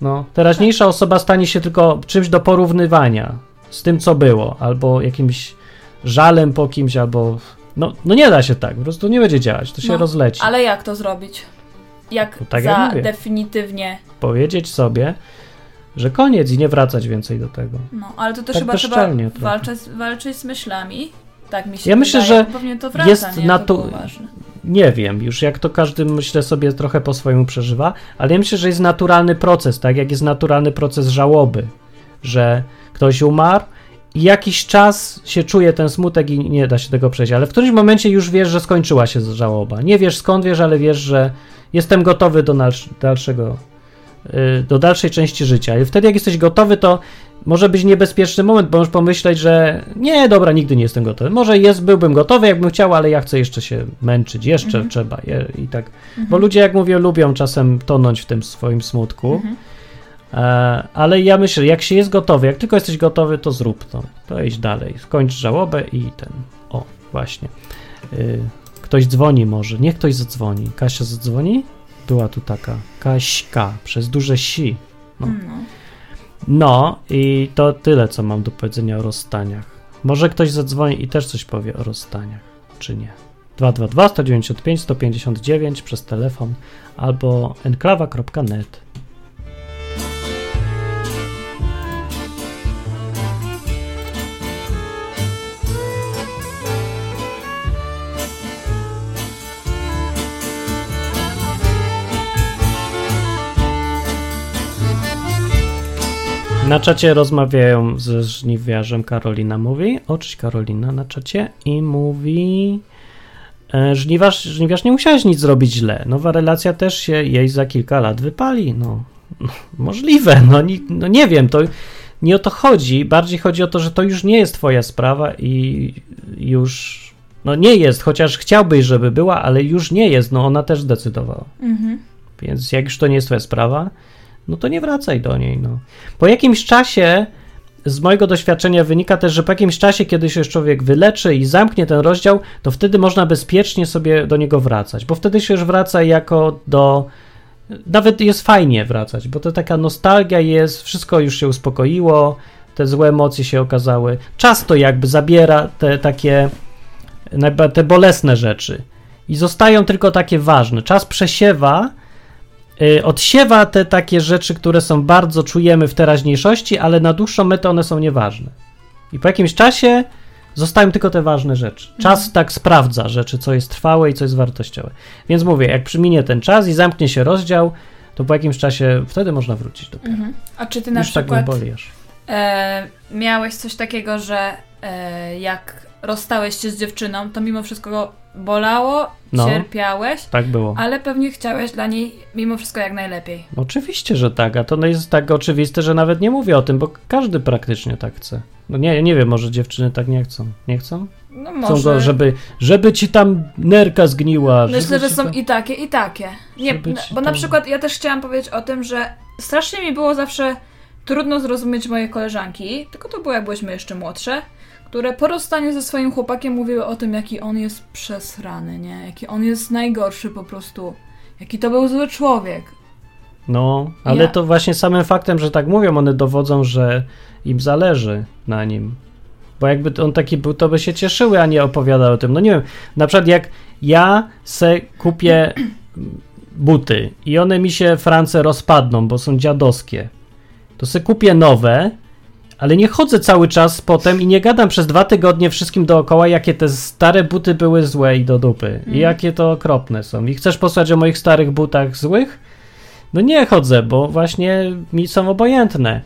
Speaker 4: No, teraźniejsza osoba stanie się tylko czymś do porównywania z tym, co było, albo jakimś żalem po kimś, albo. No, no nie da się tak, po prostu nie będzie działać, to się
Speaker 5: No,
Speaker 4: rozleci.
Speaker 5: Ale jak to zrobić? Jak
Speaker 4: No tak jak
Speaker 5: za
Speaker 4: mówię.
Speaker 5: definitywnie.
Speaker 4: Powiedzieć sobie, że koniec i nie wracać więcej do tego.
Speaker 5: No, ale to też
Speaker 4: Tak
Speaker 5: chyba trzeba walczyć, walczyć z myślami. Tak mi się
Speaker 4: Ja myślę,
Speaker 5: wydaje,
Speaker 4: że
Speaker 5: pewnie to wraca,
Speaker 4: jest
Speaker 5: nie?
Speaker 4: na
Speaker 5: to.
Speaker 4: Nie wiem, już jak to każdy myślę sobie trochę po swojemu przeżywa, ale ja myślę, że jest naturalny proces, tak jak jest naturalny proces żałoby, że ktoś umarł jakiś czas się czuje ten smutek i nie da się tego przejść, ale w którymś momencie już wiesz, że skończyła się żałoba. Nie wiesz skąd wiesz, ale wiesz, że jestem gotowy do dalsz- dalszego, y, do dalszej części życia. I wtedy jak jesteś gotowy, to może być niebezpieczny moment, bo możesz pomyśleć, że nie, dobra, nigdy nie jestem gotowy. Może jest, byłbym gotowy, jakbym chciał, ale ja chcę jeszcze się męczyć, jeszcze trzeba je, i tak. Bo ludzie, jak mówię, lubią czasem tonąć w tym swoim smutku. E, ale ja myślę, jak się jest gotowy, jak tylko jesteś gotowy, to zrób to. To idź dalej. Skończ żałobę i ten. O, właśnie. Y, ktoś dzwoni może. Niech ktoś zadzwoni. Kasia zadzwoni? Była tu taka. Kaśka, przez duże si. No.
Speaker 5: No.
Speaker 4: No i to tyle, co mam do powiedzenia o rozstaniach. Może ktoś zadzwoni i też coś powie o rozstaniach, czy nie. 222 195 159 przez telefon albo enklawa.net. Na czacie rozmawiają ze żniwiarzem. Karolina mówi. O, cześć Karolina na czacie. I mówi. e, Żniwarz, żniwiarz nie musiałeś nic zrobić źle. Nowa relacja też się jej za kilka lat wypali. No, możliwe. No, ni, no nie wiem. To nie o to chodzi. Bardziej chodzi o to, że to już nie jest twoja sprawa i już. No nie jest, chociaż chciałbyś, żeby była, ale już nie jest. No ona też zdecydowała.
Speaker 5: Mhm.
Speaker 4: Więc jak już to nie jest twoja sprawa, no to nie wracaj do niej. No. Po jakimś czasie z mojego doświadczenia wynika też, że po jakimś czasie, kiedy się człowiek wyleczy i zamknie ten rozdział, to wtedy można bezpiecznie sobie do niego wracać, bo wtedy się już wraca jako do. Nawet jest fajnie wracać, bo to taka nostalgia jest, wszystko już się uspokoiło, te złe emocje się okazały. Czas to jakby zabiera te takie, te bolesne rzeczy i zostają tylko takie ważne. Czas przesiewa, odsiewa te takie rzeczy, które są bardzo czujemy w teraźniejszości, ale na dłuższą metę one są nieważne. I po jakimś czasie zostają tylko te ważne rzeczy. Czas tak sprawdza rzeczy, co jest trwałe i co jest wartościowe. Więc mówię, jak przyminie ten czas i zamknie się rozdział, to po jakimś czasie wtedy można wrócić do tego.
Speaker 5: Mhm. A czy ty na
Speaker 4: Już tak nie
Speaker 5: przykład
Speaker 4: boli aż.
Speaker 5: e, miałeś coś takiego, że e, jak rozstałeś się z dziewczyną, to mimo wszystko bolało,
Speaker 4: No.
Speaker 5: cierpiałeś,
Speaker 4: Tak było.
Speaker 5: ale pewnie chciałeś dla niej mimo wszystko jak najlepiej.
Speaker 4: Oczywiście, że tak, a to no jest tak oczywiste, że nawet nie mówię o tym, bo każdy praktycznie tak chce. No nie, nie wiem, może dziewczyny tak nie chcą. Nie chcą?
Speaker 5: No
Speaker 4: Chcą
Speaker 5: może.
Speaker 4: go, żeby, żeby ci tam nerka zgniła.
Speaker 5: Myślę, że są
Speaker 4: tam-
Speaker 5: i takie, i takie. Nie,
Speaker 4: ci
Speaker 5: bo na
Speaker 4: tam-
Speaker 5: przykład ja też chciałam powiedzieć o tym, że strasznie mi było zawsze trudno zrozumieć moje koleżanki, tylko to było jak byłyśmy jeszcze młodsze, które po rozstaniu ze swoim chłopakiem mówiły o tym, jaki on jest przesrany, nie? Jaki on jest najgorszy po prostu. Jaki to był zły człowiek.
Speaker 4: No, ale
Speaker 5: Ja-
Speaker 4: to właśnie samym faktem, że tak mówią, one dowodzą, że im zależy na nim. Bo jakby on taki był, to by się cieszyły, a nie opowiadały o tym. No nie wiem, na przykład jak ja se kupię buty i one mi się France rozpadną, bo są dziadowskie, to se kupię nowe, ale nie chodzę cały czas potem i nie gadam przez dwa tygodnie wszystkim dookoła, jakie te stare buty były złe i do dupy. I jakie to okropne są. I chcesz posłuchać o moich starych butach złych? No nie chodzę, bo właśnie mi są obojętne.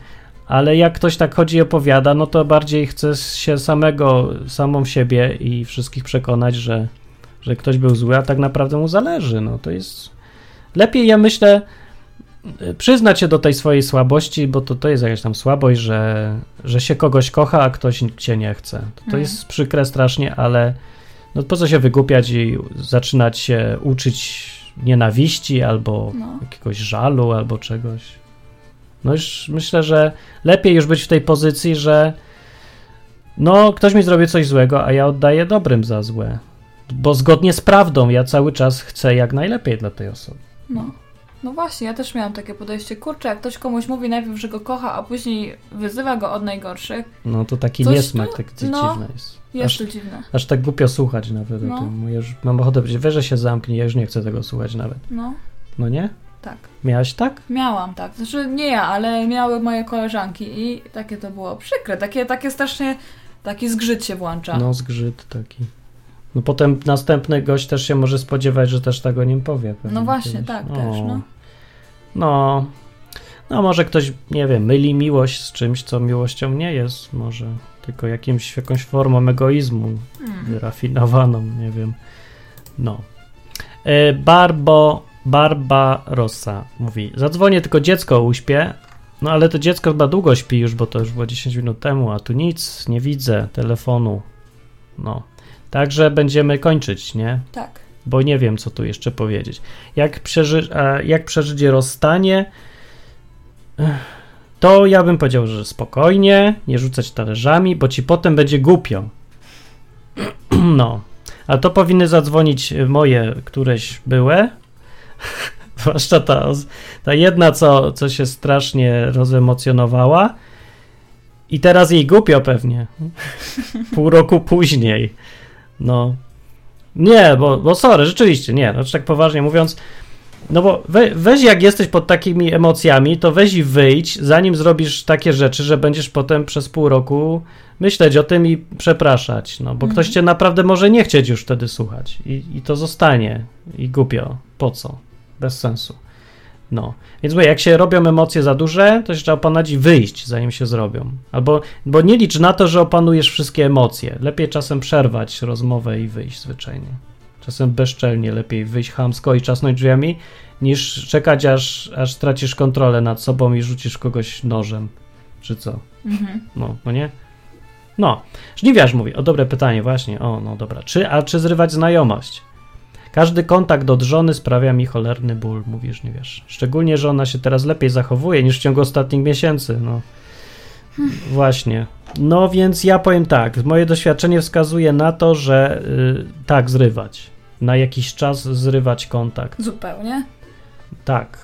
Speaker 4: Ale jak ktoś tak chodzi i opowiada, no to bardziej chcę się samego, samą siebie i wszystkich przekonać, że, że ktoś był zły, a tak naprawdę mu zależy. No to jest. Lepiej, ja myślę, przyznać się do tej swojej słabości, bo to, to jest jakaś tam słabość, że, że się kogoś kocha, a ktoś cię nie chce. To, to
Speaker 5: Mhm.
Speaker 4: jest przykre strasznie, ale no po co się wygłupiać i zaczynać się uczyć nienawiści albo
Speaker 5: No.
Speaker 4: jakiegoś żalu albo czegoś. No już myślę, że lepiej już być w tej pozycji, że no ktoś mi zrobi coś złego, a ja oddaję dobrym za złe. Bo zgodnie z prawdą ja cały czas chcę jak najlepiej dla tej osoby.
Speaker 5: No. No właśnie, ja też miałam takie podejście. Kurczę, jak ktoś komuś mówi najpierw, że go kocha, a później wyzywa go od najgorszych,
Speaker 4: No to taki
Speaker 5: Coś
Speaker 4: niesmak,
Speaker 5: tu-
Speaker 4: tak
Speaker 5: no,
Speaker 4: dziwne jest.
Speaker 5: jest to dziwne.
Speaker 4: aż tak głupio słuchać nawet
Speaker 5: No.
Speaker 4: o tym. Ja już mam ochotę powiedzieć, się zamknij, ja już nie chcę tego słuchać nawet.
Speaker 5: No,
Speaker 4: No nie?
Speaker 5: tak.
Speaker 4: Miałaś tak?
Speaker 5: Miałam, tak. Znaczy nie ja, ale miały moje koleżanki i takie to było przykre. Takie, takie strasznie, taki zgrzyt się włącza.
Speaker 4: No zgrzyt taki. No potem następny gość też się może spodziewać, że też tak o nim powie.
Speaker 5: No właśnie,
Speaker 4: kiedyś.
Speaker 5: tak
Speaker 4: O.
Speaker 5: też, no.
Speaker 4: No. No może ktoś, nie wiem, myli miłość z czymś, co miłością nie jest. Może tylko jakimś, jakąś formą egoizmu
Speaker 5: Hmm.
Speaker 4: wyrafinowaną, nie wiem. No. E, Barbo, Barbarossa mówi, zadzwonię, tylko dziecko uśpię. No ale to dziecko chyba długo śpi już, bo to już było 10 minut temu, a tu nic, nie widzę telefonu. No. Także będziemy kończyć, nie?
Speaker 5: Tak.
Speaker 4: Bo nie wiem, co tu jeszcze powiedzieć. Jak, przeży, jak przeżyć rozstanie, to ja bym powiedział, że spokojnie, nie rzucać talerzami, bo ci potem będzie głupio. No, a to powinny zadzwonić moje któreś były, zwłaszcza ta, ta jedna, co, co się strasznie rozemocjonowała i teraz jej głupio pewnie, pół roku później. No, nie, bo, bo sorry, rzeczywiście, nie, znaczy tak poważnie mówiąc, no bo we, weź jak jesteś pod takimi emocjami, to weź i wyjdź, zanim zrobisz takie rzeczy, że będziesz potem przez pół roku myśleć o tym i przepraszać, no bo ktoś cię naprawdę może nie chcieć już wtedy słuchać i, i to zostanie i głupio, po co, bez sensu. No, więc mówię, jak się robią emocje za duże, to się trzeba opanować i wyjść, zanim się zrobią. Albo, bo nie licz na to, że opanujesz wszystkie emocje. Lepiej czasem przerwać rozmowę i wyjść zwyczajnie. Czasem bezczelnie lepiej wyjść chamsko i czasnąć drzwiami, niż czekać, aż, aż stracisz kontrolę nad sobą i rzucisz kogoś nożem. Czy co?
Speaker 5: Mhm.
Speaker 4: No, no nie? No, żniwiarz mówi, o dobre pytanie, właśnie, o, no dobra. Czy, a czy zrywać znajomość? Każdy kontakt od żony sprawia mi cholerny ból, mówisz, nie wiesz. Szczególnie, że ona się teraz lepiej zachowuje niż w ciągu ostatnich miesięcy, no. Właśnie. No więc ja powiem tak, moje doświadczenie wskazuje na to, że y, tak, zrywać. Na jakiś czas zrywać kontakt.
Speaker 5: Zupełnie.
Speaker 4: Tak.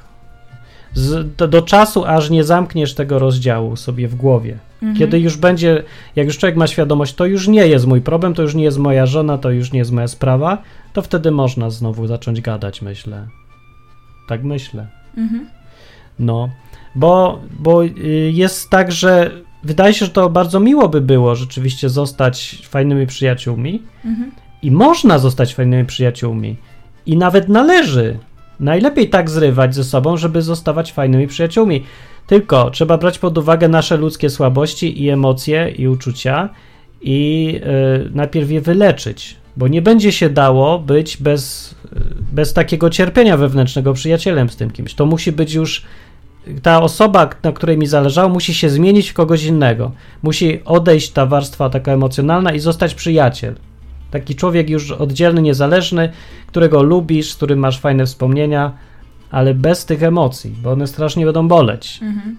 Speaker 4: Z, do, do czasu, aż nie zamkniesz tego rozdziału sobie w głowie.
Speaker 5: Mhm.
Speaker 4: Kiedy już będzie, jak już człowiek ma świadomość, to już nie jest mój problem, to już nie jest moja żona, to już nie jest moja sprawa, to wtedy można znowu zacząć gadać, myślę. Tak myślę.
Speaker 5: Mhm.
Speaker 4: No, bo, bo y, jest tak, że wydaje się, że to bardzo miło by było rzeczywiście zostać fajnymi przyjaciółmi
Speaker 5: Mhm.
Speaker 4: i można zostać fajnymi przyjaciółmi i nawet należy. Najlepiej tak zrywać ze sobą, żeby zostawać fajnymi przyjaciółmi. Tylko trzeba brać pod uwagę nasze ludzkie słabości i emocje i uczucia i y, najpierw je wyleczyć, bo nie będzie się dało być bez, y, bez takiego cierpienia wewnętrznego przyjacielem z tym kimś. To musi być już ta osoba, na której mi zależało, musi się zmienić w kogoś innego. Musi odejść ta warstwa taka emocjonalna i zostać przyjaciel. Taki człowiek już oddzielny, niezależny, którego lubisz, z którym masz fajne wspomnienia, ale bez tych emocji, bo one strasznie będą boleć.
Speaker 5: Mhm.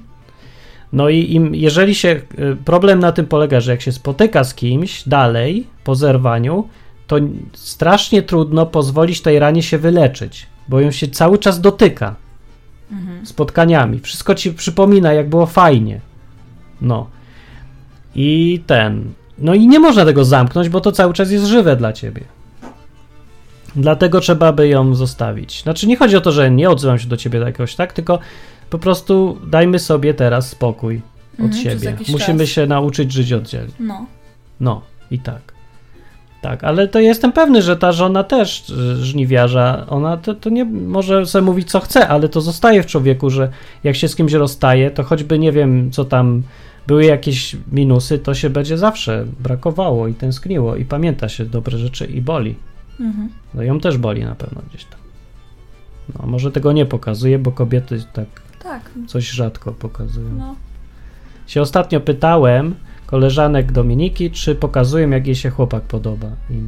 Speaker 4: No i im, jeżeli się. y, Problem na tym polega, że jak się spotyka z kimś dalej po zerwaniu, to strasznie trudno pozwolić tej ranie się wyleczyć, bo ją się cały czas dotyka
Speaker 5: Mhm.
Speaker 4: spotkaniami. Wszystko ci przypomina, jak było fajnie. No. I ten. No i nie można tego zamknąć, bo to cały czas jest żywe dla ciebie. Dlatego trzeba by ją zostawić. Znaczy, nie chodzi o to, że nie odzywam się do ciebie jakoś, tak? Tylko po prostu dajmy sobie teraz spokój od
Speaker 5: Mhm,
Speaker 4: siebie. Musimy
Speaker 5: czas.
Speaker 4: się nauczyć żyć oddzielnie.
Speaker 5: No.
Speaker 4: No, i tak. Tak, ale to jestem pewny, że ta żona też żniwiarza, ona to, to nie może sobie mówić co chce, ale to zostaje w człowieku, że jak się z kimś rozstaje, to choćby nie wiem, co tam były jakieś minusy, to się będzie zawsze brakowało i tęskniło i pamięta się dobre rzeczy i boli.
Speaker 5: Mhm.
Speaker 4: No ją też boli na pewno gdzieś tam. No, może tego nie pokazuje, bo kobiety tak
Speaker 5: Tak.
Speaker 4: coś rzadko pokazują
Speaker 5: No.
Speaker 4: się ostatnio pytałem koleżanek Dominiki, czy pokazują, jak jej się chłopak podoba. I,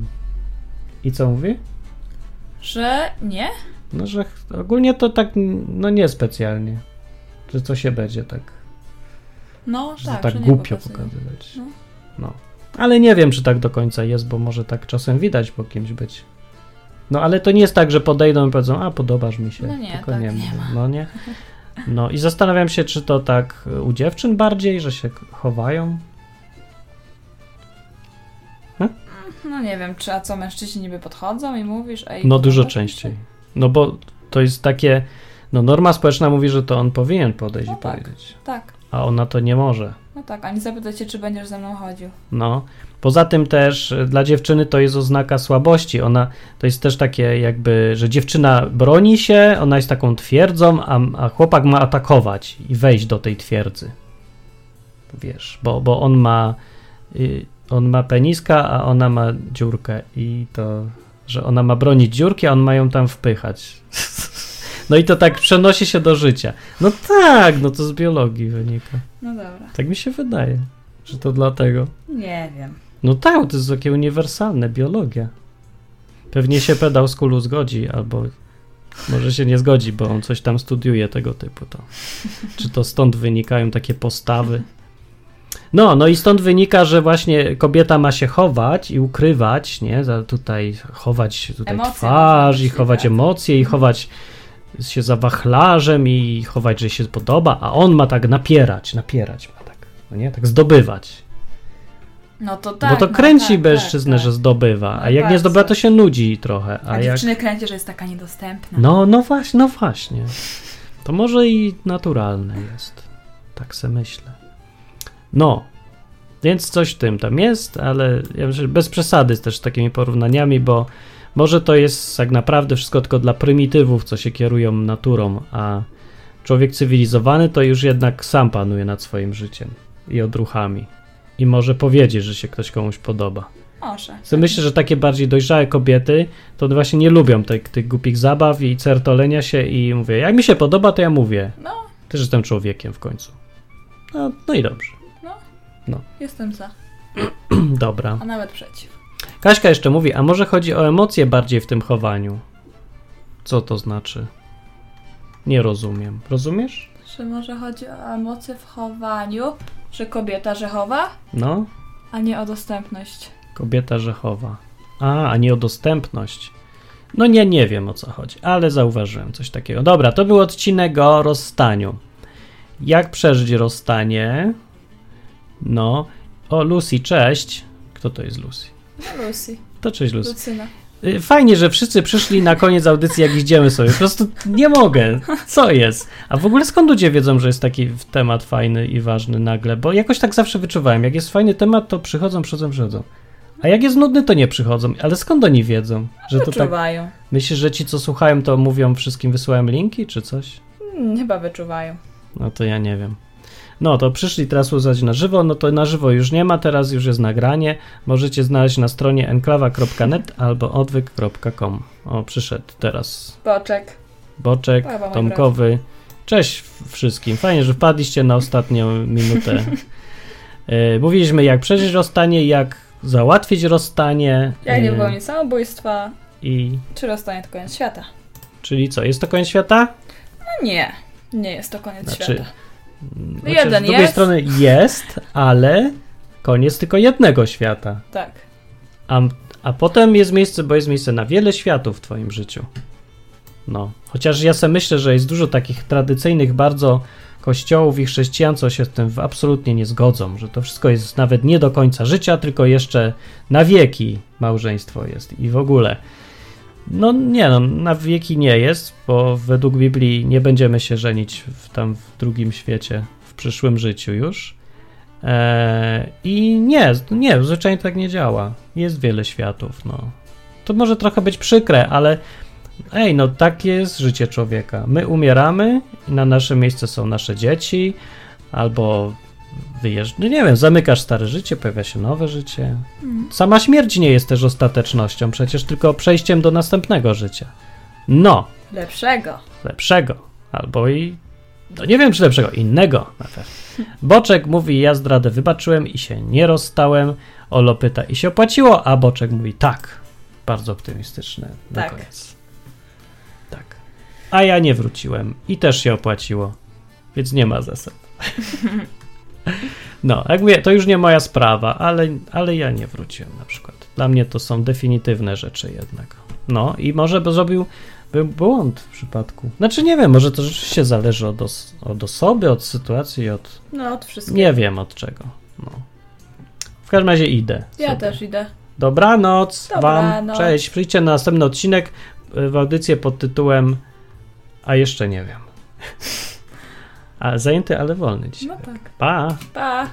Speaker 4: i co mówi?
Speaker 5: Że nie?
Speaker 4: No, że ogólnie to tak, no nie specjalnie. Że co się będzie tak,
Speaker 5: No
Speaker 4: że
Speaker 5: tak.
Speaker 4: tak głupio pokazywać.
Speaker 5: No.
Speaker 4: No. Ale nie wiem, czy tak do końca jest, bo może tak czasem widać po kimś być. No ale to nie jest tak, że podejdą i powiedzą, a podobasz mi się.
Speaker 5: No nie,
Speaker 4: Tylko
Speaker 5: tak
Speaker 4: nie,
Speaker 5: nie ma.
Speaker 4: No nie. No i zastanawiam się, czy to tak u dziewczyn bardziej, że się chowają.
Speaker 5: No nie wiem, czy a co mężczyźni niby podchodzą i mówisz, ej.
Speaker 4: No dużo częściej. No bo to jest takie, no norma społeczna mówi, że to on powinien podejść
Speaker 5: No
Speaker 4: i
Speaker 5: tak.
Speaker 4: powiedzieć,
Speaker 5: Tak.
Speaker 4: a ona to nie może.
Speaker 5: No tak, ani zapytać się, czy będziesz ze mną chodził.
Speaker 4: No. Poza tym też y, dla dziewczyny to jest oznaka słabości. Ona to jest też takie jakby, że dziewczyna broni się, ona jest taką twierdzą, a, a chłopak ma atakować i wejść do tej twierdzy. Wiesz, bo, bo on ma y, on ma peniska, a ona ma dziurkę i to, że ona ma bronić dziurki, a on ma ją tam wpychać. No i to tak przenosi się do życia. No tak, no to z biologii wynika.
Speaker 5: No dobra.
Speaker 4: Tak mi się wydaje, że to dlatego.
Speaker 5: Nie wiem.
Speaker 4: No tak, to jest takie uniwersalne, biologia. Pewnie się pedał z kulu zgodzi, albo może się nie zgodzi, bo on coś tam studiuje tego typu. To. Czy to stąd wynikają takie postawy? No, no i stąd wynika, że właśnie kobieta ma się chować i ukrywać, nie? Tutaj chować tutaj
Speaker 5: Emocje
Speaker 4: twarz i chować
Speaker 5: tak.
Speaker 4: emocje i chować się za wachlarzem i chować, że się podoba, a on ma tak napierać, napierać ma tak, no nie? Tak zdobywać.
Speaker 5: No to tak.
Speaker 4: Bo to
Speaker 5: no
Speaker 4: kręci
Speaker 5: tak,
Speaker 4: mężczyznę,
Speaker 5: tak,
Speaker 4: że
Speaker 5: tak.
Speaker 4: zdobywa,
Speaker 5: No
Speaker 4: a jak nie
Speaker 5: bardzo.
Speaker 4: zdobywa, to się nudzi trochę. A,
Speaker 5: A
Speaker 4: jak...
Speaker 5: dziewczyny kręci, że jest taka niedostępna.
Speaker 4: No, no właśnie, no właśnie. To może i naturalne jest. Tak se myślę. No, więc coś w tym tam jest, ale ja myślę, że bez przesady z też z takimi porównaniami, bo może to jest tak naprawdę wszystko tylko dla prymitywów, co się kierują naturą, a człowiek cywilizowany to już jednak sam panuje nad swoim życiem i odruchami. I może powiedzieć, że się ktoś komuś podoba.
Speaker 5: Może.
Speaker 4: So myślę, że takie bardziej dojrzałe kobiety to właśnie nie lubią tych, tych głupich zabaw i certolenia się i mówię, jak mi się podoba, to ja mówię.
Speaker 5: No.
Speaker 4: Też jestem człowiekiem w końcu. No, no i dobrze.
Speaker 5: Jestem za.
Speaker 4: Dobra.
Speaker 5: A nawet przeciw.
Speaker 4: Kaśka jeszcze mówi, a może chodzi o emocje bardziej w tym chowaniu? Co to znaczy? Nie rozumiem. Rozumiesz?
Speaker 5: Czy może chodzi o emocje w chowaniu? Że kobieta Rzechowa,
Speaker 4: No,
Speaker 5: a nie o dostępność.
Speaker 4: kobieta Rzechowa. A, a nie o dostępność. No nie, nie wiem o co chodzi, ale zauważyłem coś takiego. Dobra, to był odcinek o rozstaniu. Jak przeżyć rozstanie? No. O, Lucy, cześć. Kto to jest Lucy?
Speaker 5: Lucy,
Speaker 4: To cześć Lucy.
Speaker 5: Lucyna.
Speaker 4: Y, Fajnie, że wszyscy przyszli na koniec audycji, jak idziemy sobie. Po prostu nie mogę. Co jest? A w ogóle skąd ludzie wiedzą, że jest taki temat fajny i ważny nagle? Bo jakoś tak zawsze wyczuwałem. Jak jest fajny temat, to przychodzą, przychodzą, przychodzą. A jak jest nudny, to nie przychodzą. Ale skąd oni wiedzą? Że to tak.
Speaker 5: Wyczuwają.
Speaker 4: Myślisz, że ci, co słuchają, to mówią wszystkim, wysyłają linki czy coś?
Speaker 5: Hmm, chyba wyczuwają.
Speaker 4: No to ja nie wiem. No to przyszli teraz słuchać na żywo, no to na żywo już nie ma, teraz już jest nagranie. Możecie znaleźć na stronie enklawa.net albo odwyk.com. O, przyszedł teraz
Speaker 5: Boczek.
Speaker 4: Boczek,
Speaker 5: mój
Speaker 4: Tomkowy. Cześć wszystkim. Fajnie, że wpadliście na ostatnią minutę. E, Mówiliśmy, jak przeżyć rozstanie, jak załatwić rozstanie.
Speaker 5: Jak nie
Speaker 4: e,
Speaker 5: popełnić samobójstwa,
Speaker 4: I,
Speaker 5: czy rozstanie to koniec świata?
Speaker 4: czyli co, jest to koniec świata?
Speaker 5: No nie, nie jest to koniec
Speaker 4: Znaczy,
Speaker 5: świata.
Speaker 4: Znaczy,
Speaker 5: Jeden
Speaker 4: z drugiej
Speaker 5: jest.
Speaker 4: strony jest, ale koniec tylko jednego świata.
Speaker 5: Tak.
Speaker 4: A, a potem jest miejsce, bo jest miejsce na wiele światów w twoim życiu. No. Chociaż ja sobie myślę, że jest dużo takich tradycyjnych bardzo kościołów i chrześcijan, co się z tym absolutnie nie zgodzą, że to wszystko jest nawet nie do końca życia, tylko jeszcze na wieki małżeństwo jest i w ogóle. No nie, no, na wieki nie jest, bo według Biblii nie będziemy się żenić w, tam w drugim świecie, w przyszłym życiu już. Eee, I nie, nie, zwyczajnie tak nie działa. Jest wiele światów, no. To może trochę być przykre, ale ej, no takie jest życie człowieka. My umieramy na nasze miejsce są nasze dzieci, albo wyjeżdżasz, nie wiem, zamykasz stare życie, pojawia się nowe życie. Sama śmierć nie jest też ostatecznością, przecież tylko przejściem do następnego życia. No,
Speaker 5: Lepszego.
Speaker 4: lepszego, albo i, no nie wiem czy lepszego, innego na pewno. Boczek mówi, ja zdradę wybaczyłem i się nie rozstałem. Olo pyta, i się opłaciło? A Boczek mówi, tak. Bardzo optymistyczne na
Speaker 5: Tak.
Speaker 4: koniec. Tak. A ja nie wróciłem i też się opłaciło, więc nie ma zasad. No, jak mówię, to już nie moja sprawa, ale, ale ja nie wróciłem na przykład. Dla mnie to są definitywne rzeczy jednak. No i może by zrobił był błąd w przypadku. Znaczy nie wiem, może to rzeczywiście zależy od, os- od osoby, od sytuacji, od...
Speaker 5: No, od wszystkiego.
Speaker 4: Nie wiem od czego. No. W każdym razie idę.
Speaker 5: Ja
Speaker 4: sobie.
Speaker 5: też idę.
Speaker 4: Dobranoc, wam.
Speaker 5: Dobranoc.
Speaker 4: Cześć. Przyjdźcie na następny odcinek y, w audycję pod tytułem A jeszcze nie wiem. A zajęty, ale wolny dzisiaj.
Speaker 5: No tak.
Speaker 4: Pa!
Speaker 5: Pa.